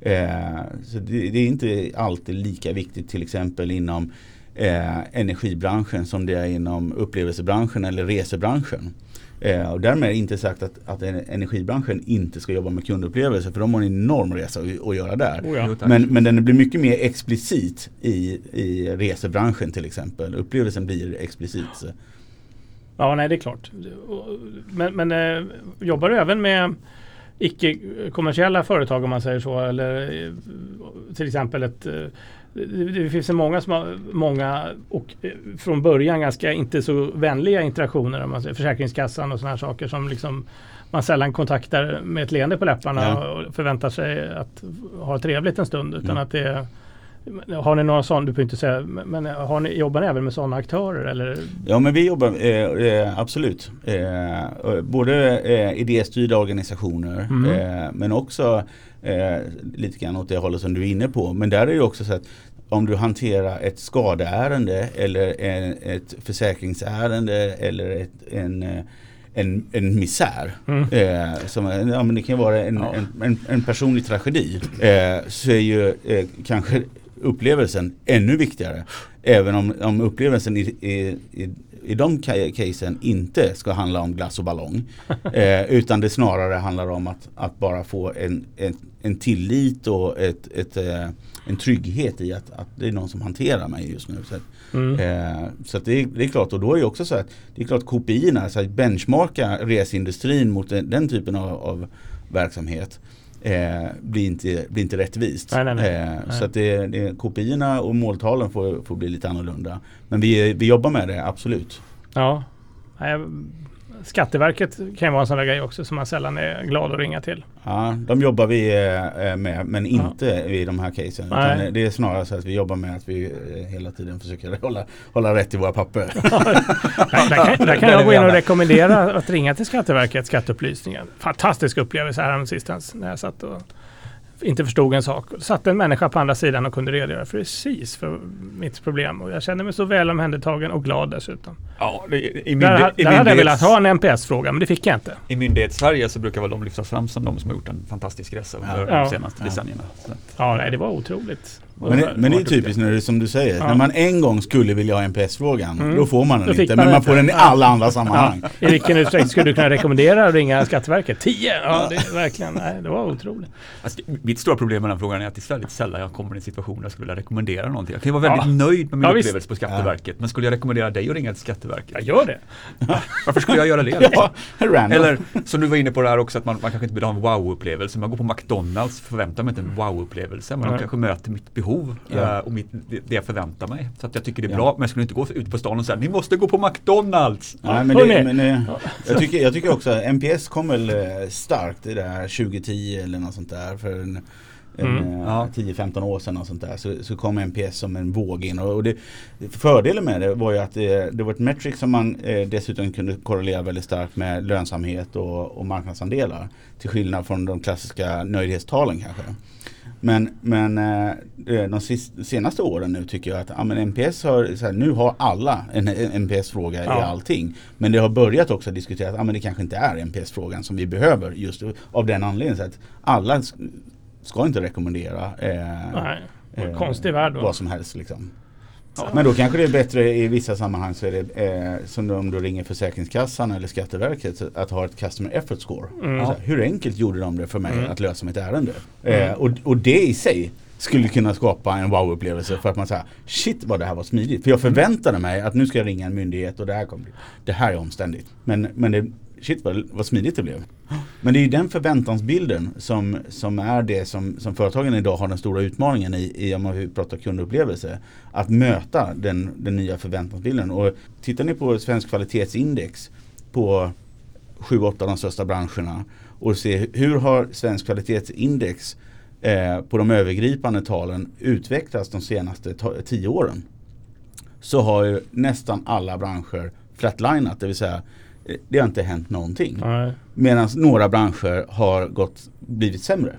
Eh, så det, det, är inte alltid lika viktigt till exempel inom eh, energibranschen som det är inom upplevelsebranschen eller resebranschen. Eh, och därmed är det inte sagt att, att energibranschen inte ska jobba med kundupplevelser för de har en enorm resa att, att göra där. Oh ja. men, men den blir mycket mer explicit i, i resebranschen till exempel. Upplevelsen blir explicit. Ja, nej det är klart. Men, men äh, jobbar du även med icke-kommersiella företag om man säger så? Eller eh, till exempel ett eh, det finns många som har många och från början ganska inte så vänliga interaktioner. Om man säger, Försäkringskassan och sådana saker som liksom man sällan kontaktar med ett leende på läpparna ja. och förväntar sig att ha trevligt en stund. Utan mm. att det har ni några sådana, du behöver inte säga, men har ni, jobbar ni även med sådana aktörer? Eller? Ja men vi jobbar eh, eh absolut. Eh, både eh, idéstyrda organisationer mm. eh, men också eh, lite grann åt det hållet som du är inne på. Men där är det också så att om du hanterar ett skadeärende eller en, ett försäkringsärende eller ett, en en, en misär. Mm. Eh, som, ja, men det kan vara en, ja. en, en, en, personlig tragedi. Eh, så är ju eh, kanske upplevelsen ännu viktigare. Även om, om upplevelsen i, i, i, de casen inte ska handla om glass och ballong. [LAUGHS] eh, utan det snarare handlar om att, att bara få en, en, en tillit och ett, ett, eh, en trygghet i att, att det är någon som hanterar mig just nu. Så, mm. eh, så det, är, det är klart och då är det också så att det är klart KPI, så att benchmarka resindustrin mot den, den typen av, av verksamhet eh, blir, inte, blir inte rättvist. Nej, nej, nej. Eh. Så att det, det, kopiorna och måltalen får, får bli lite annorlunda. Men vi, vi jobbar med det, absolut. Ja. Skatteverket kan ju vara en sån där grej också som man sällan är glad att ringa till. Ja, de jobbar vi eh, med men inte i de här casen. Det är snarare så att vi jobbar med att vi eh, hela tiden försöker [LAUGHS] hålla, hålla rätt i våra papper. [LAUGHS] Där, där kan, där kan [LAUGHS] jag gå in och rekommendera att ringa till Skatteverket, skatteupplysningen. Fantastisk upplevelse här sistens när jag satt och inte förstod en sak. Satt en människa på andra sidan och kunde redogöra precis för mitt problem. Och jag kände mig så väl omhändertagen och glad dessutom. Ja, det, i, Där, myndighet, i, där hade jag velat ha en NPS-fråga, men det fick jag inte. I myndighets-Sverige så brukar väl de lyftas fram som de som har gjort en fantastisk resa under Ja. de senaste Ja. decennierna. Så. Ja, nej, det var otroligt. Men det, men det är typiskt när det, som du säger, Ja. när man en gång skulle vilja ha NPS-frågan, Mm. då får man den Då inte. man Men man får den i Ja. alla andra Ja, sammanhang. I vilken utsträckning skulle du kunna rekommendera att ringa Skatteverket? 10! Ja, det är verkligen, nej, det var otroligt. Alltså, mitt stora problem med den här frågan är att det är väldigt sällan jag kommer i en situation där jag skulle vilja rekommendera någonting. Jag kan vara väldigt Ja. nöjd med min Ja, visst. upplevelse på Skatteverket. Men skulle jag rekommendera dig att ringa till Skatteverket? Jag gör det. Varför skulle jag göra det? liksom? [LAUGHS] Ja. Eller som du var inne på det här också att man, man kanske inte vill ha en wow-upplevelse. Man går på McDonalds förväntar mig inte en wow-upplevelse. Men Nej. de kanske möter mitt behov Ja. eh, och mitt, det, det jag förväntar mig. Så att jag tycker det är Ja. bra. Men jag skulle inte gå ut på stan och säga ni måste gå på McDonalds. Nej, men det, men det, jag, tycker, jag tycker också att NPS kom väl eh, starkt i det här 2010 eller något sånt där. För en, Mm. eh, Ja. 10-15 år sedan och sånt där. Så, så kom NPS som en våg in. Och, och det, fördelen med det var ju att det, det var ett metric som man eh, dessutom kunde korrelera väldigt starkt med lönsamhet och, och marknadsandelar. Till skillnad från de klassiska nöjdhetstalen kanske. Men, men eh, de senaste åren nu tycker jag att ja, men NPS har, så här, nu har alla en, NPS-fråga i Ja. allting. Men det har börjat också diskuteras att ja, men det kanske inte är NPS-frågan som vi behöver just av den anledningen. Så att alla ska inte rekommendera eh, Nej, eh, konstig värld då. vad som helst. Liksom. Ja. Men då kanske det är bättre i vissa sammanhang så är det eh, som om du ringer Försäkringskassan eller Skatteverket att ha ett customer effort score. Mm. Så här, hur enkelt gjorde de det för mig Mm. att lösa mitt ärende? Mm. Eh, och, och det i sig skulle kunna skapa en wow-upplevelse för att man säger shit vad det här var smidigt. För jag förväntade mig att nu ska jag ringa en myndighet och det här kommer bli, det här är omständigt. Men, men det, shit vad, vad smidigt det blev. Men det är ju den förväntansbilden som, som är det som, som företagen idag har den stora utmaningen i, i om man pratar kundupplevelse. Att möta den, den nya förväntansbilden. Och tittar ni på Svensk kvalitetsindex på 7-8 av de största branscherna och se hur har Svensk kvalitetsindex eh, på de övergripande talen utvecklats de senaste tio 10 åren. Så har ju nästan alla branscher flatlinat, det vill säga det har inte hänt någonting. Nej. Medan några branscher har gått, blivit sämre.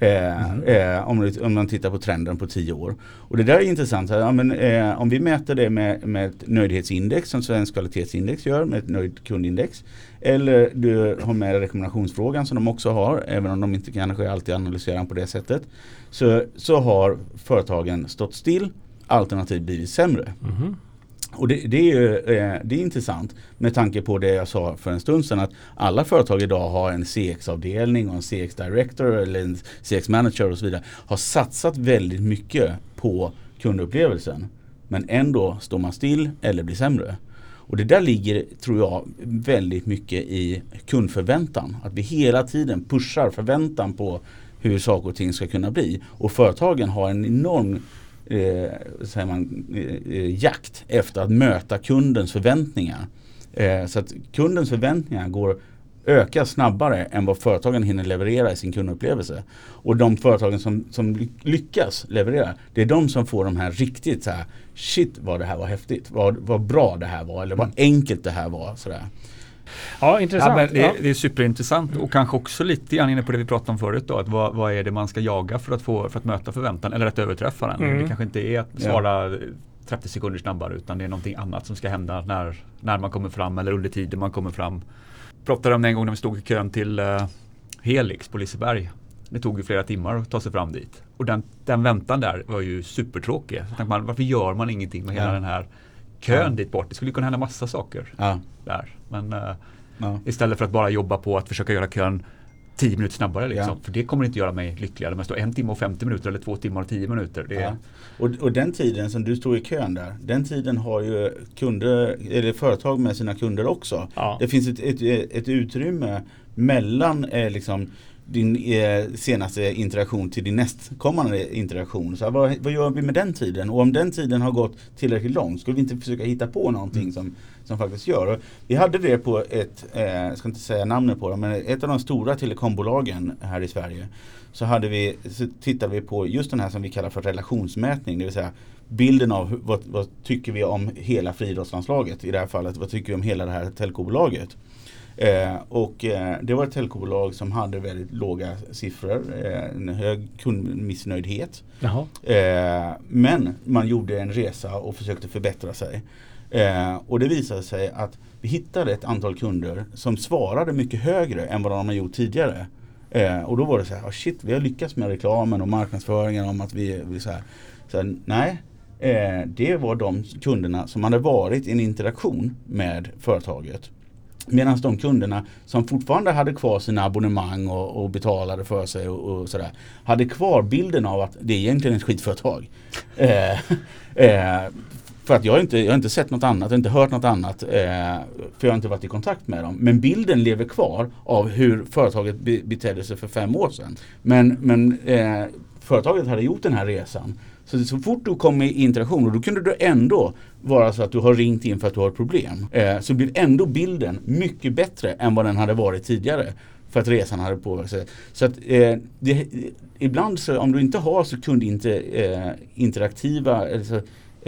Eh, Mhm. eh, om, om man tittar på trenden på 10 år. Och det där är intressant. Ja, men, eh, om vi mäter det med, med ett nöjdhetsindex som Svensk kvalitetsindex gör med ett nöjd kundindex. Eller du har med rekommendationsfrågan som de också har. Även om de inte kanske alltid analyserar den på det sättet. Så, så har företagen stått still alternativt blivit sämre. Mhm. Och det, det, är ju, eh, det är intressant med tanke på det jag sa för en stund sedan att alla företag idag har en CX-avdelning och en CX-director eller en CX-manager och så vidare. Har satsat väldigt mycket på kundupplevelsen. Men ändå står man still eller blir sämre. Och det där ligger, tror jag, väldigt mycket i kundförväntan. Att vi hela tiden pushar förväntan på hur saker och ting ska kunna bli. Och företagen har en enorm eh, säger man, eh, jakt efter att möta kundens förväntningar. Eh, så att kundens förväntningar går ökar snabbare än vad företagen hinner leverera i sin kundupplevelse. Och de företagen som, som ly- lyckas leverera, det är de som får de här riktigt så här Shit vad det här var häftigt, vad, vad bra det här var eller vad enkelt det här var. Sådär. Ja, intressant. Ja, men det, Ja. det är superintressant och kanske också lite grann inne på det vi pratade om förut då. Att vad, vad är det man ska jaga för att, få, för att möta förväntan eller att överträffa den. Mm. Det kanske inte är att Ja. svara 30 sekunder snabbare utan det är någonting annat som ska hända när, när man kommer fram eller under tiden man kommer fram. Pratade om det en gång när vi stod i kön till eh, Helix på Liseberg. Det tog ju flera timmar att ta sig fram dit. Och den, den väntan där var ju supertråkig. Man, varför gör man ingenting med hela Ja. den här kön Ja. dit bort? Det skulle kunna hända massa saker Ja, där. Men eh, ja. Istället för att bara jobba på att försöka göra kön 10 minuter snabbare. Liksom. För det kommer inte göra mig lyckligare. Men stå en timme och 50 minuter eller två timmar och 10 minuter. Det är. Och, och den tiden som du står i kön där, den tiden har ju kunder, eller företag med sina kunder också. Det finns ett, ett, ett utrymme mellan eh, liksom, din eh, senaste interaktion till din nästkommande interaktion. Så här, vad, vad gör vi med den tiden? Och om den tiden har gått tillräckligt långt, skulle vi inte försöka hitta på någonting mm. som, som faktiskt gör? Och vi hade det på ett, eh, jag ska inte säga namnet på det, men ett av de stora telekombolagen här i Sverige. Så, hade vi, så tittade vi på just den här som vi kallar för relationsmätning, det vill säga bilden av vad, vad tycker vi om hela friidrottslandslaget i det här fallet, vad tycker vi om hela det här telkobolaget. Eh, och eh, det var ett telkobolag som hade väldigt låga siffror, eh, en hög kundmissnöjdhet. Eh, men man gjorde en resa och försökte förbättra sig. Eh, och det visade sig att vi hittade ett antal kunder som svarade mycket högre än vad de har gjort tidigare. Eh, och då var det så här, oh shit vi har lyckats med reklamen och marknadsföringen om att vi, vi så här. Så här, nej, det var de kunderna som hade varit i en interaktion med företaget. Medan de kunderna som fortfarande hade kvar sina abonnemang och, och betalade för sig och, och, sådär hade kvar bilden av att det är egentligen ett skitföretag. [LAUGHS] eh, eh, för att jag har, inte, jag har inte sett något annat, inte hört något annat. Eh, för jag har inte varit i kontakt med dem. Men bilden lever kvar av hur företaget be, betedde sig för fem år sedan. Men, men eh, företaget hade gjort den här resan. Så, så fort du kom i interaktion och då kunde du ändå vara så att du har ringt in för att du har ett problem. Eh, så blir ändå bilden mycket bättre än vad den hade varit tidigare. För att resan hade påverkat Så att eh, det, ibland så om du inte har så kundinteraktiva eh, interaktiva, eller så,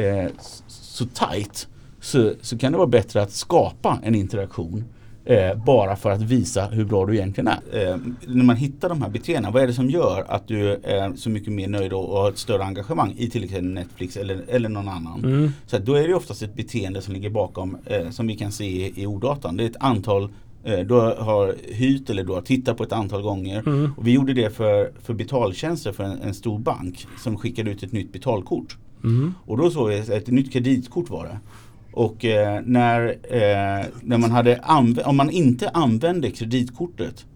eh, så tight så, så kan det vara bättre att skapa en interaktion Eh, bara för att visa hur bra du egentligen är. Eh, när man hittar de här beteendena, vad är det som gör att du är så mycket mer nöjd och, och har ett större engagemang i till exempel Netflix eller, eller någon annan. Mm. Så då är det oftast ett beteende som ligger bakom eh, som vi kan se i, i ordatan. Det är ett antal eh, du har hyrt eller du har tittat på ett antal gånger. Mm. Och vi gjorde det för, för betaltjänster för en, en, stor bank som skickade ut ett nytt betalkort. Mm. Och då såg vi ett nytt kreditkort var det. Och eh, när, eh, när man hade om man inte använde kreditkortet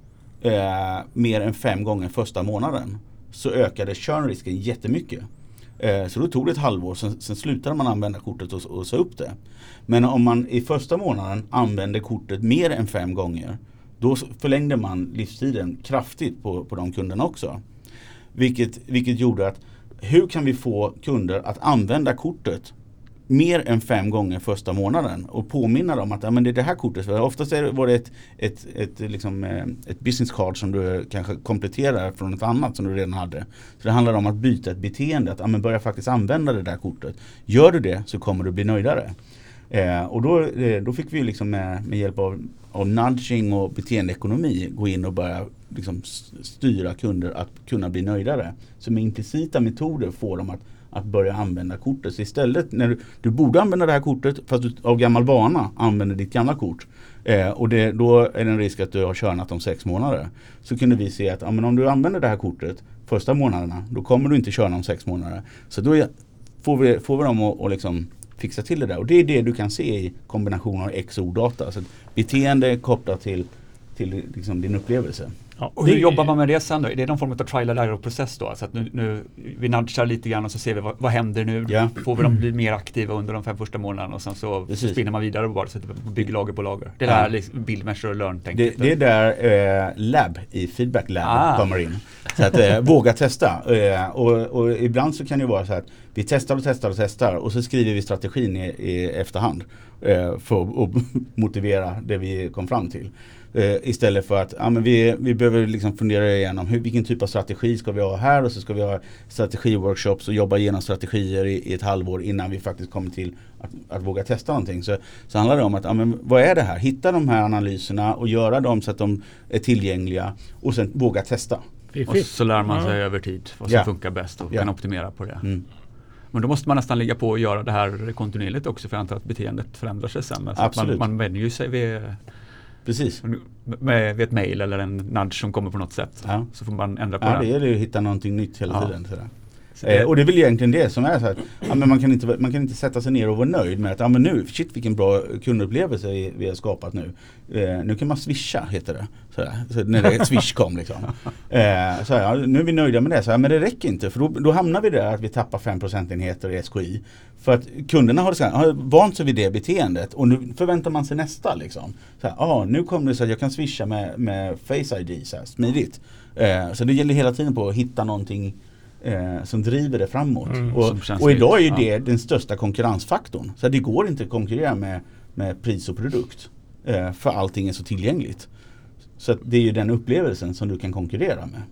eh, mer än fem gånger första månaden så ökade churnrisken jättemycket. Eh, så då tog det ett halvår, sen, sen slutade man använda kortet och, och sa upp det. Men om man i första månaden använde kortet mer än fem gånger då förlängde man livstiden kraftigt på, på de kunderna också. Vilket, vilket gjorde att hur kan vi få kunder att använda kortet mer än fem gånger första månaden och påminna dem att ja, men det är det här kortet. För oftast var det ett, ett, ett, liksom, eh, ett business card som du kanske kompletterar från ett annat som du redan hade. Så det handlar om att byta ett beteende, att ja, men börja faktiskt använda det där kortet. Gör du det så kommer du bli nöjdare. Eh, och då, eh, då fick vi liksom med, med hjälp av, av nudging och beteendeekonomi gå in och börja liksom styra kunder att kunna bli nöjdare. Så med implicita metoder får dem att att börja använda kortet. Så istället när du, du borde använda det här kortet fast du av gammal vana använder ditt gamla kort. Eh, och det, då är det en risk att du har körnat om sex månader. Så kunde vi se att ja, men om du använder det här kortet första månaderna då kommer du inte köra om sex månader. Så då får vi, får vi dem att och liksom fixa till det där. Och det är det du kan se i kombination av XO-data. Så beteende kopplat till, till liksom din upplevelse. Ja, och hur jobbar man med det sen då? Är det någon form av trial and error process då? Så att nu, nu, vi nudgar lite grann och så ser vi vad, vad händer nu? Ja. Får vi dem bli mer aktiva under de fem första månaderna och sen så, så spinner man vidare och bara sätter bygger lager på lager. Det är ja. där liksom build, measure och learn det, det är där eh, lab i feedback lab ah. kommer in. Så att eh, våga testa. Eh, och, och, ibland så kan det vara så att vi testar och testar och testar och så skriver vi strategin i, i efterhand eh, för att [LAUGHS] motivera det vi kom fram till. Eh, istället för att ja, men vi, vi behöver liksom fundera igenom hur, vilken typ av strategi ska vi ha här och så ska vi ha strategiworkshops och jobba igenom strategier i, i ett halvår innan vi faktiskt kommer till att, att våga testa någonting. Så, så handlar det om att ja, men vad är det här? Hitta de här analyserna och göra dem så att de är tillgängliga och sen våga testa. Och så lär man sig över tid vad som ja. funkar bäst och ja. kan optimera på det. Mm. Men då måste man nästan ligga på och göra det här kontinuerligt också för jag antar att beteendet förändrar sig sen. Så Absolut. man, man vänjer sig vid Precis. Med, ett mail eller en nudge som kommer på något sätt. Ja. Så får man ändra på ja, det. Det gäller ju att hitta någonting nytt hela ja. tiden. Sådär. Eh, och det är väl egentligen det som är så här. Ja, men man, kan inte, man kan inte sätta sig ner och vara nöjd med att ja, men nu, shit vilken bra kundupplevelse vi har skapat nu. Eh, nu kan man swisha heter det. Så, så när det swish kom liksom. [LAUGHS] Eh, så här, nu är vi nöjda med det, så här, men det räcker inte för då, då hamnar vi där att vi tappar 5 procentenheter i SKI. För att kunderna har, har vant sig vid det beteendet och nu förväntar man sig nästa. Liksom. Så här, ah, nu kommer det så att jag kan swisha med, med Face ID så här, smidigt. Eh, så det gäller hela tiden på att hitta någonting eh, som driver det framåt. Mm, och, och idag är ju ja. det den största konkurrensfaktorn. Så det går inte att konkurrera med, med pris och produkt. Eh, för allting är så tillgängligt. Så det är ju den upplevelsen som du kan konkurrera med.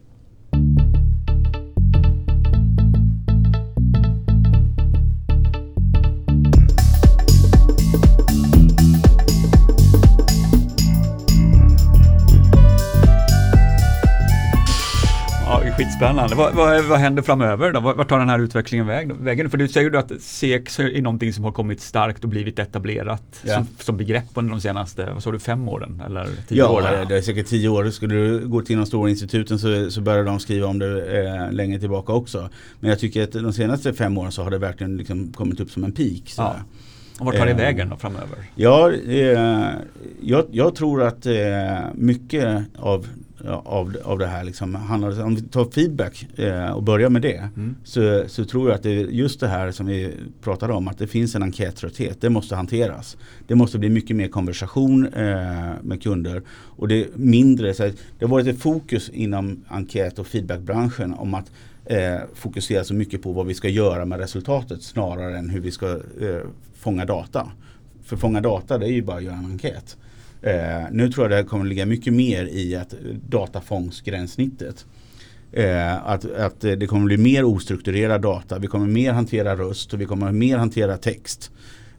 Ja, skitspännande. Vad, vad, vad händer framöver då? Vart tar den här utvecklingen väg, vägen? För du säger ju att CX är någonting som har kommit starkt och blivit etablerat Ja. som, som begrepp under de senaste, vad sa du, fem åren? Eller tio Ja, åren? det är säkert tio år. Skulle du gå till de stora instituten så, så börjar de skriva om det eh, längre tillbaka också. Men jag tycker att de senaste fem åren så har det verkligen liksom kommit upp som en peak. Ja. Och vart tar det Eh, vägen då framöver? Ja, eh, jag, jag tror att eh, mycket av, av, av det här liksom handlar om vi tar feedback eh, och börjar med det. Mm. Så, så tror jag att det är just det här som vi pratade om, att det finns en enkättrötthet. Det måste hanteras. Det måste bli mycket mer konversation eh, med kunder. Och det är mindre, så här, det har varit ett fokus inom enkät och feedbackbranschen om att eh, fokusera så mycket på vad vi ska göra med resultatet snarare än hur vi ska eh, fånga data. För fånga data det är ju bara att göra en enkät. Eh, nu tror jag det kommer ligga mycket mer i att eh, datafångsgränssnittet. Eh, att, att eh, det kommer bli mer ostrukturerad data. Vi kommer mer hantera röst och vi kommer mer hantera text.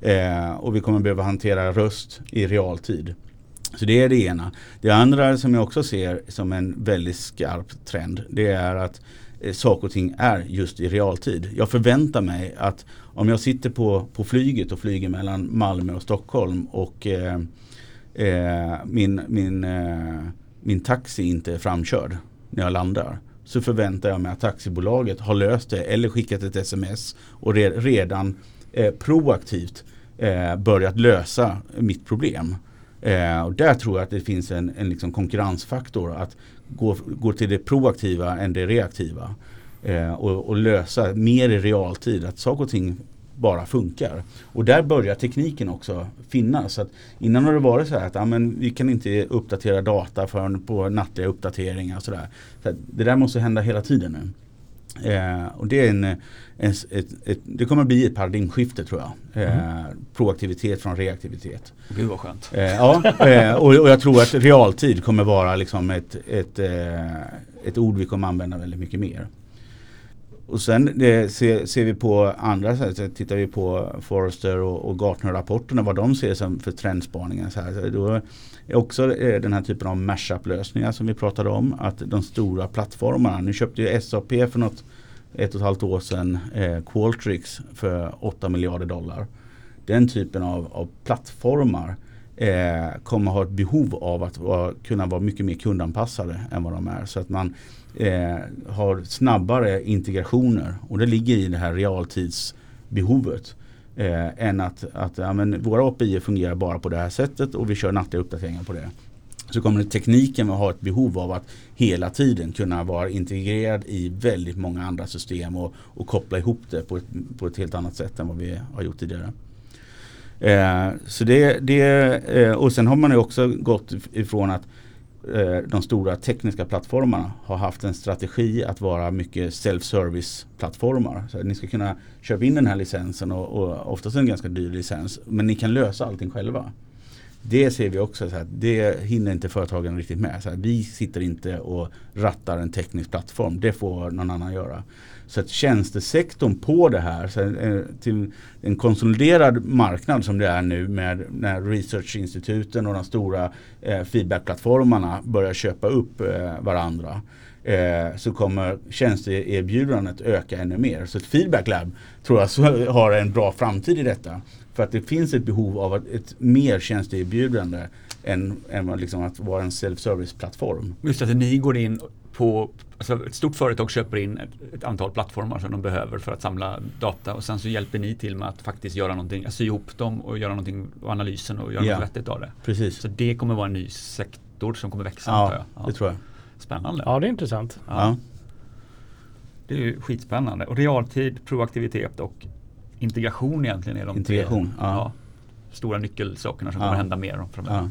Eh, och vi kommer behöva hantera röst i realtid. Så det är det ena. Det andra som jag också ser som en väldigt skarp trend det är att eh, saker och ting är just i realtid. Jag förväntar mig att om jag sitter på, på flyget och flyger mellan Malmö och Stockholm och eh, Eh, min, min, eh, min taxi inte är framkörd när jag landar. Så förväntar jag mig att taxibolaget har löst det eller skickat ett sms och redan eh, proaktivt eh, börjat lösa mitt problem. Eh, och där tror jag att det finns en, en liksom konkurrensfaktor att gå, gå till det proaktiva än det reaktiva. Eh, och, och lösa mer i realtid, att saker och ting bara funkar. Och där börjar tekniken också finnas. Så att innan har det varit så här att ja, men vi kan inte uppdatera data förrän på nattliga uppdateringar och sådär. Så det där måste hända hela tiden nu. Eh, och det, är en, en, ett, ett, det kommer bli ett paradigmskifte tror jag. Eh, proaktivitet från reaktivitet. Gud vad skönt. Eh, ja, eh, och, och jag tror att realtid kommer vara liksom ett, ett, eh, ett ord vi kommer använda väldigt mycket mer. Och sen eh, det, ser, ser vi på andra sätt, så tittar vi på Forrester och, och Gartner-rapporterna, vad de ser som för trendspaningar. Så här, så då är också eh, den här typen av mashup-lösningar som vi pratade om, att de stora plattformarna, nu köpte ju SAP för något ett och ett halvt år sedan eh, Qualtrics för 8 miljarder dollar. Den typen av, av plattformar eh, kommer ha ett behov av att vara, kunna vara mycket mer kundanpassade än vad de är. Så att man eh, har snabbare integrationer och det ligger i det här realtidsbehovet. Eh, än att, att ja, men våra API fungerar bara på det här sättet och vi kör nattliga uppdateringar på det. Så kommer tekniken att ha ett behov av att hela tiden kunna vara integrerad i väldigt många andra system och, och koppla ihop det på ett, på ett helt annat sätt än vad vi har gjort tidigare. Eh, så det, det, eh, och sen har man ju också gått ifrån att eh, Eh, de stora tekniska plattformarna har haft en strategi att vara mycket self-service plattformar. Så ni ska kunna köpa in den här licensen och, och oftast en ganska dyr licens men ni kan lösa allting själva. Det ser vi också, så här, det hinner inte företagen riktigt med. Så här, vi sitter inte och rattar en teknisk plattform, det får någon annan göra. Så att tjänstesektorn på det här, så här, eh, till en konsoliderad marknad som det är nu med när researchinstituten och de stora eh, feedbackplattformarna börjar köpa upp eh, varandra. Eh, så kommer tjänsteerbjudandet öka ännu mer. Så ett feedback lab tror jag har en bra framtid i detta. För att det finns ett behov av ett, ett mer tjänsteerbjudande än, än liksom att vara en self-service-plattform. Just att ni går in på, alltså ett stort företag köper in ett, ett, antal plattformar som de behöver för att samla data och sen så hjälper ni till med att faktiskt göra någonting, sy ihop dem och göra någonting, och analysen och göra Ja. något vettigt av det. Precis. Så det kommer vara en ny sektor som kommer växa Ja, jag. Ja. det tror jag. Spännande. Ja, det är intressant. Ja. Ja. Det är ju skitspännande. Och realtid, proaktivitet och integration egentligen är de Integration, tre ja. stora nyckelsakerna som Ja. kommer hända mer om framöver. Ja.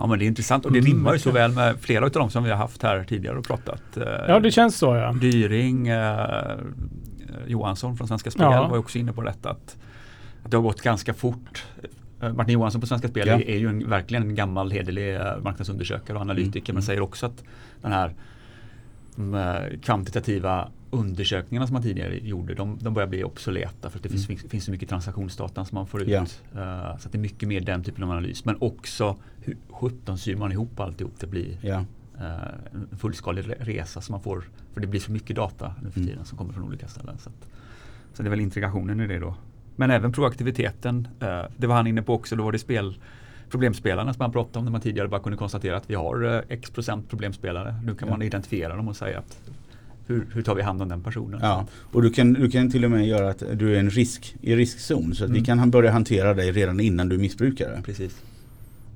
Ja men det är intressant och det Mm, rimmar ju så väl med flera av de som vi har haft här tidigare och pratat. Eh, Ja, det känns så ja. Dyring, eh, Johansson från Svenska Spel Ja. var ju också inne på detta att, att det har gått ganska fort. Eh, Martin Johansson på Svenska Spel Ja. är, ju en, verkligen en gammal hederlig eh, marknadsundersökare och analytiker Mm. men säger också att den här de, eh, kvantitativa undersökningarna som man tidigare gjorde de, de börjar bli obsoleta för att det finns, finns, finns så mycket transaktionsdata som man får ut. Ja. Eh, så det är mycket mer den typen av analys men också hur sjutton syr man ihop alltihop till att bli Ja. eh, en fullskalig re- resa som man får. För det blir så mycket data nu för Mm. tiden som kommer från olika ställen. Så, att, så det är väl integrationen i det då. Men även proaktiviteten. Eh, det var han inne på också. Då var det spel problemspelarna som han pratade om när man tidigare bara kunde konstatera att vi har eh, x procent problemspelare. Nu kan Ja. man identifiera dem och säga att hur, hur tar vi hand om den personen? Ja, och du kan, du kan till och med göra att du är en risk, i riskzon. Så att vi Mm. kan han- börja hantera dig redan innan du missbrukar det. Precis.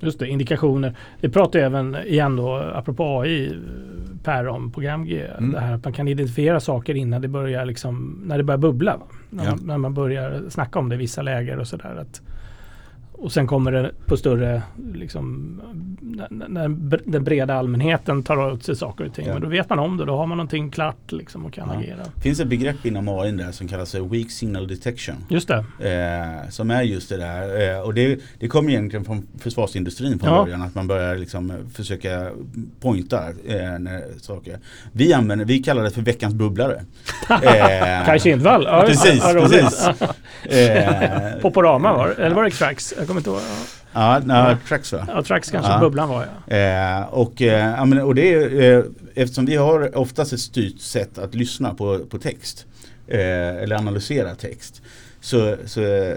Just det, indikationer. Det pratar även igen då, apropå AI, Per om program-G. Mm. Det här att man kan identifiera saker innan det börjar liksom, när det börjar bubbla. När, Ja. man, när man börjar snacka om det i vissa läger och sådär. att- Och sen kommer det på större, liksom, när, den breda allmänheten tar åt sig saker och ting. Ja. Men då vet man om det, då har man någonting klart liksom och kan Ja. agera. Det finns ett begrepp inom AI där som kallas för Weak Signal Detection. Just det. Eh, som är just det där. Eh, och det, det kommer egentligen från försvarsindustrin från Ja. början. Att man börjar liksom eh, försöka pointa eh, när, saker. Vi använder, vi kallar det för veckans bubblare. [LAUGHS] Eh, Kaj Kindvall. Ja, [LAUGHS] Precis, precis. [LAUGHS] Eh, Poporama var det, eller var det Trax? Jag kommer inte ihåg. ja, nej, Trax va? Ja, Trax kanske, Ja. Bubblan var ja. Eh, och, eh, ja, men, och det är, eh, eftersom vi har oftast ett styrt sätt att lyssna på, på text eh, eller analysera text så, så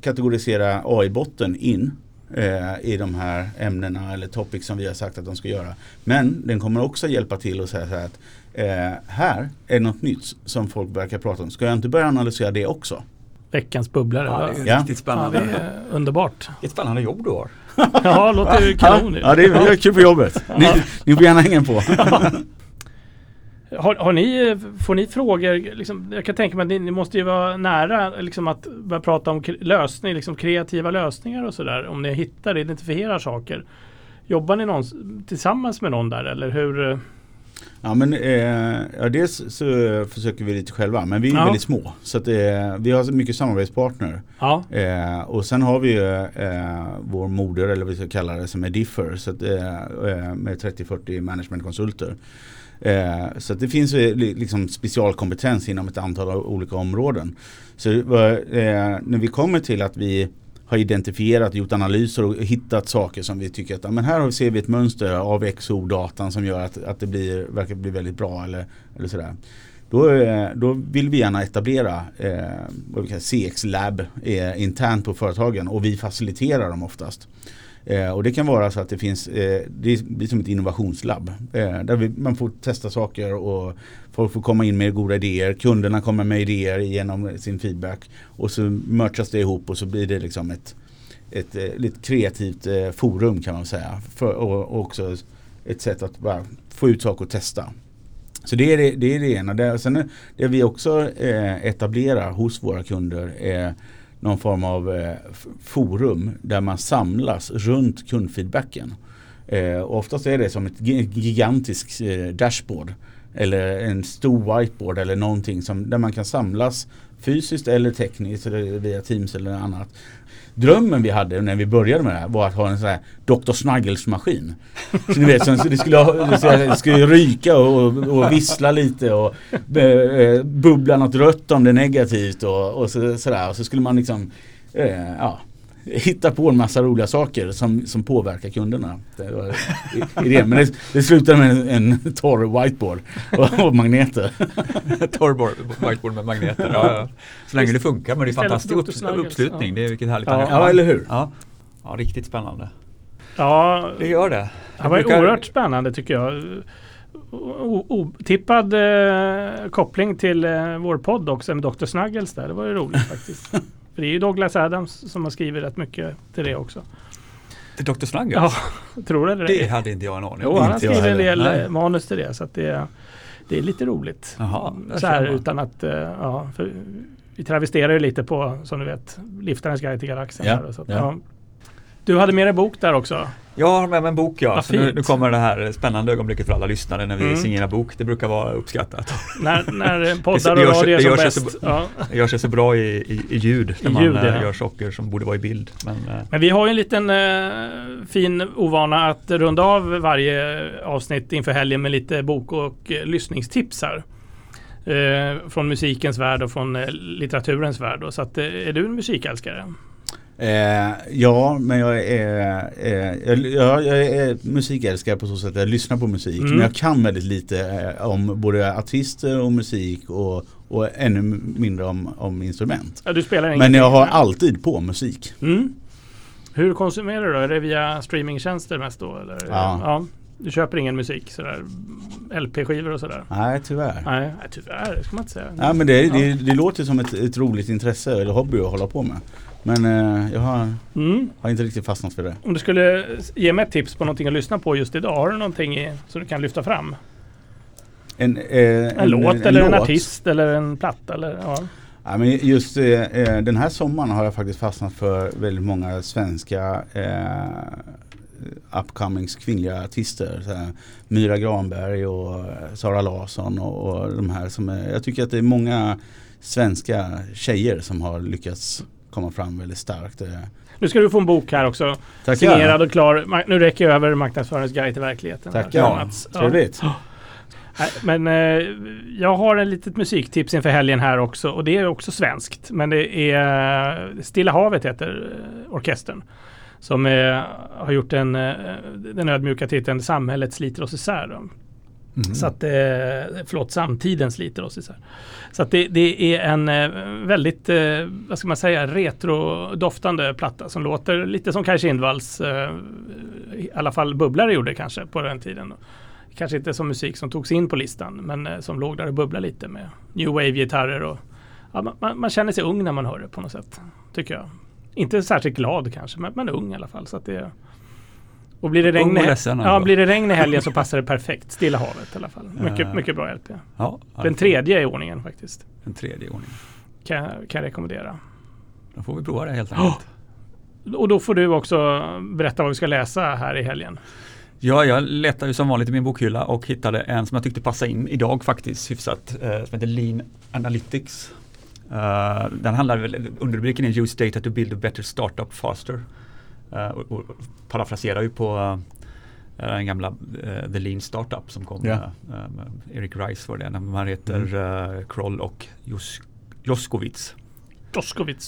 kategoriserar AI-botten in eh, i de här ämnena eller topics som vi har sagt att de ska göra. Men den kommer också hjälpa till och säga så här att eh, här är något nytt som folk verkar prata om. Ska jag inte börja analysera det också? Veckans bubblare. Ja, Ja, det är Ja. riktigt ja, spännande. det är underbart. Ett spännande jobb du har. [LAUGHS] Ja, låter ju kanon. Ja, det är, det kul på jobbet. Ni, ni får gärna hänga på. [LAUGHS] Har, har ni, får ni frågor, liksom, jag kan tänka mig att ni, ni måste ju vara nära liksom, att börja prata om lösning, liksom, kreativa lösningar och sådär. Om ni hittar, identifierar saker. Jobbar ni någon, tillsammans med någon där eller hur? Ja men eh, ja, dels så försöker vi lite själva men vi är Ja. väldigt små. Så att, eh, vi har mycket samarbetspartner. Ja, Eh, och sen har vi ju eh, vår moder eller vad vi ska kalla det som är Differ. Så att, eh, eh, med 30-40 managementkonsulter. Eh, så det finns liksom specialkompetens inom ett antal olika områden. Så när vi kommer till att vi har identifierat, gjort analyser och hittat saker som vi tycker att ja, men här ser vi ett mönster av XO-datan som gör att, att det blir, verkar bli väldigt bra eller, eller sådär. Då, eh, då vill vi gärna etablera eh, vad vi kallar CX-lab eh, internt på företagen och vi faciliterar dem oftast. Eh, och det kan vara så att det finns, eh, det blir som ett innovationslabb. Eh, där vi, man får testa saker och folk får komma in med goda idéer. Kunderna kommer med idéer genom sin feedback. Och så merchas det ihop och så blir det liksom ett, ett, ett lite kreativt eh, forum kan man säga. För, och, och också ett sätt att bara få ut saker och testa. Så det är det, det, är det ena. Det, sen är, det vi också eh, etablerar hos våra kunder är någon form av eh, forum där man samlas runt kundfeedbacken. Eh, oftast är det som ett gigantiskt eh, dashboard eller en stor whiteboard eller någonting som, där man kan samlas fysiskt eller tekniskt eller via Teams eller annat. Drömmen vi hade när vi började med det här var att ha en sån här Dr. Snuggles-maskin. Så ni vet, så det skulle, det skulle- ryka och, och vissla lite och eh, eh, bubbla något rött om det är negativt och, och så. Och så skulle man liksom eh, ja, hitta på en massa roliga saker som, som påverkar kunderna. Det var idén. Men det, det slutade med en, en torr whiteboard och, och magneter. [LAUGHS] Torrboard, whiteboard med magneter. Ja, ja. Så länge det funkar men det är fantastisk upp, uppslutning. ja. Det är vilket härligt Ja. Ja, eller hur? Ja. ja, riktigt spännande. ja Det gör det. det var brukar- oerhört spännande tycker jag. O- Otippad eh, koppling till eh, vår podd också med Dr. Snuggles där. Det var ju roligt faktiskt. [LAUGHS] För det är ju Douglas Adams som har skrivit rätt mycket till det också. Till Dr. Snuggles? Ja, tror du det? Det hade inte jag en aning Jo, om. han har jag skrivit en del Nej. manus till det. Så det, det är lite roligt. Jaha, så här utan att, eh, ja, för vi travesterar ju lite på, som du vet, Liftarens guide till galaxen. Ja, här, så att, ja. ja. Du hade med dig bok där också. Jag har med mig en bok ja. Så nu, nu kommer det här spännande ögonblicket för alla lyssnare när vi Mm. signerar bok. Det brukar vara uppskattat. När, när poddar och radio är som gör bäst. så- Ja. Det gör sig så bra i, i, i ljud när I man ljud, eh, ja. gör saker som borde vara i bild. Men, eh, Men vi har ju en liten eh, fin ovana att runda av varje avsnitt inför helgen med lite bok och eh, lyssningstips här. Eh, från musikens värld och från eh, litteraturens värld. Då. Så att, eh, är du en musikälskare? Eh, ja, men jag är, eh, jag, jag, jag är musikälskare på så sätt att jag lyssnar på musik. Mm. Men jag kan väldigt lite eh, om både artister och musik och, och ännu mindre om, om instrument. Ja, du spelar Men jag har alltid på musik. Mm. Hur konsumerar du då? Är det via streamingtjänster mest då? Eller? Ja. Du köper ingen musik sådär? LP-skivor och sådär? Nej, tyvärr. Nej, nej, tyvärr. Det ska man inte säga. Ja, men det, Ja. det, det låter som ett, ett roligt intresse eller hobby att hålla på med. Men eh, jag har, Mm. har inte riktigt fastnat för det. Om du skulle ge mig ett tips på någonting att lyssna på just idag. Har du någonting i, som du kan lyfta fram? En, eh, En, låt eller en låt. artist eller en platta? Eller, ja. Ja, men just eh, eh, den här sommaren har jag faktiskt fastnat för väldigt många svenska eh, upcomings kvinnliga artister. Så Myra Granberg och eh, Sara Larsson och, och de här som är, jag tycker att det är många svenska tjejer som har lyckats komma fram väldigt starkt. Eh, Nu ska du få en bok här också. Tackar! Signerad och klar. Nu räcker jag över marknadsföringens guide till verkligheten. Tackar! Ja. Trevligt! Nej, Men eh, jag har en litet musiktips inför helgen här också och det är också svenskt. Men det är Stilla havet heter eh, orkestern. Som eh, har gjort en, eh, den ödmjuka titeln Samhället sliter oss isär. Då mm. Så att, eh, förlåt, samtiden sliter oss isär. Så att det, det är en eh, väldigt, eh, vad ska man säga, retrodoftande platta som låter lite som Kaj Kindvalls, eh, i alla fall Bubblare gjorde kanske på den tiden. Kanske inte som musik som togs in på listan, men eh, som låg där och bubblade lite med new wave-gitarrer och ja, man- man, man känner sig ung när man hör det på något sätt, tycker jag. Inte särskilt glad kanske, men, men ung i alla fall. Så att det, och blir det, regn i, ja, blir det regn i [LAUGHS] helgen så passar det perfekt. Stilla havet i alla fall. Mycket, Eh. mycket bra LP. ja, Den tredje i ordningen faktiskt. Den tredje ordningen. Kan, kan jag rekommendera. Då får vi prova det helt enkelt. [GASPS] Och då får du också berätta vad vi ska läsa här i helgen. Ja, jag letade ju som vanligt i min bokhylla och hittade en som jag tyckte passade in idag faktiskt hyfsat. Eh, som heter Lean Analytics. Eh, den handlar underrubriken är Use data to build a better startup faster. Eh, och, och parafraserar ju på eh, den gamla eh, The Lean Startup som kom eh, med Eric Rice var det. när Man heter eh, Kroll och Jos, Joskowitz.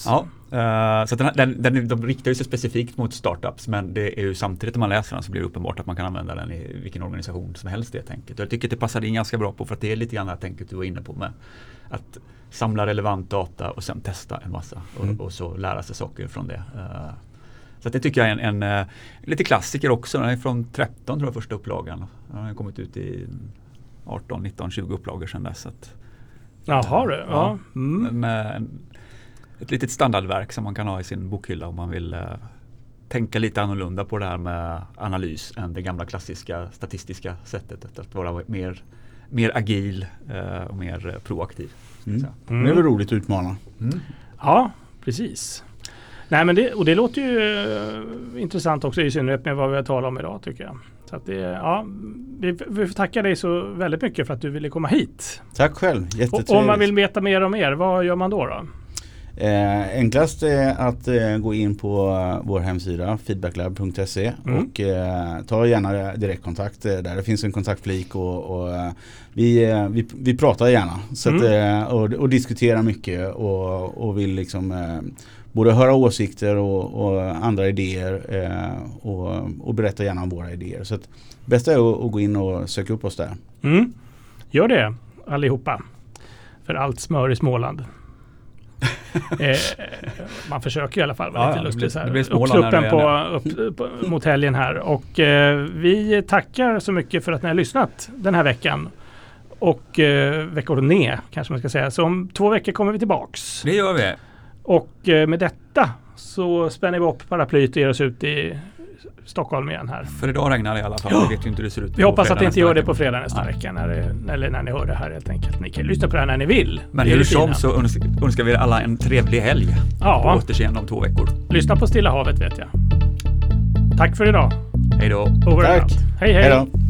Ja, eh, så den, den, den, de riktar ju sig specifikt mot startups men det är ju samtidigt när man läser den så blir det uppenbart att man kan använda den i vilken organisation som helst det tänket. Och jag tycker att det passar in ganska bra på för att det är lite grann det här tänket du var inne på med att samla relevant data och sen testa en massa och, Mm. och så lära sig saker från det. Eh, så att det tycker jag är en, en eh, lite klassiker också. Den är från 13 tror jag första upplagan. Den har kommit ut i 18, 19, 20 upplagor sedan dess. Så att, Jaha du. Ja. Ja. Mm. med en, ett litet standardverk som man kan ha i sin bokhylla om man vill eh, tänka lite annorlunda på det här med analys än det gamla klassiska statistiska sättet att vara mer, mer agil eh, och mer eh, proaktiv. Mm. Men Det är väl roligt att utmana. Mm. Ja, precis. Nej, men det, och det låter ju eh, intressant också i synnerhet med vad vi har talat om idag tycker jag. Så att det, ja, vi, vi får tacka dig så väldigt mycket för att du ville komma hit. Tack själv, Och jättetrevligt. om man vill veta mer om er, vad gör man då? då? Eh, enklast är att eh, gå in på eh, vår hemsida feedbacklab.se Mm. och eh, ta gärna direktkontakt eh, där. Det finns en kontaktflik och, och eh, vi, vi, vi pratar gärna så att, Mm. eh, och, och diskuterar mycket och, och vill liksom både höra åsikter och, och andra idéer eh, och, och berätta gärna om våra idéer. Så att, bästa är att, att gå in och söka upp oss där. Mm. Gör det allihopa. För allt smör i Småland. [LAUGHS] eh, man försöker i alla fall vara Ja, lite det lustig. blir- så här. det blir när på, det upp, på, mot helgen här. Och eh, vi tackar så mycket för att ni har lyssnat den här veckan. Och eh, veckorna kanske man ska säga. Så om två veckor kommer vi tillbaks. Det gör vi. Och eh, med detta så spänner vi upp paraplyet och ger oss ut i Stockholm igen här. För idag regnar det i alla fall. Ja. Vi vet ju inte hur det ser ut. Vi på hoppas att det inte gör det på fredag nästa Nej. vecka. När det, eller när ni hör det här helt enkelt. Ni kan lyssna på det här när ni vill. Men hur som så öns- önskar vi er alla en trevlig helg. På Ja, återseende om två veckor. lyssna på Stilla havet vet jag. Tack för idag. Hej då! Tack. Hej hej! Hej då.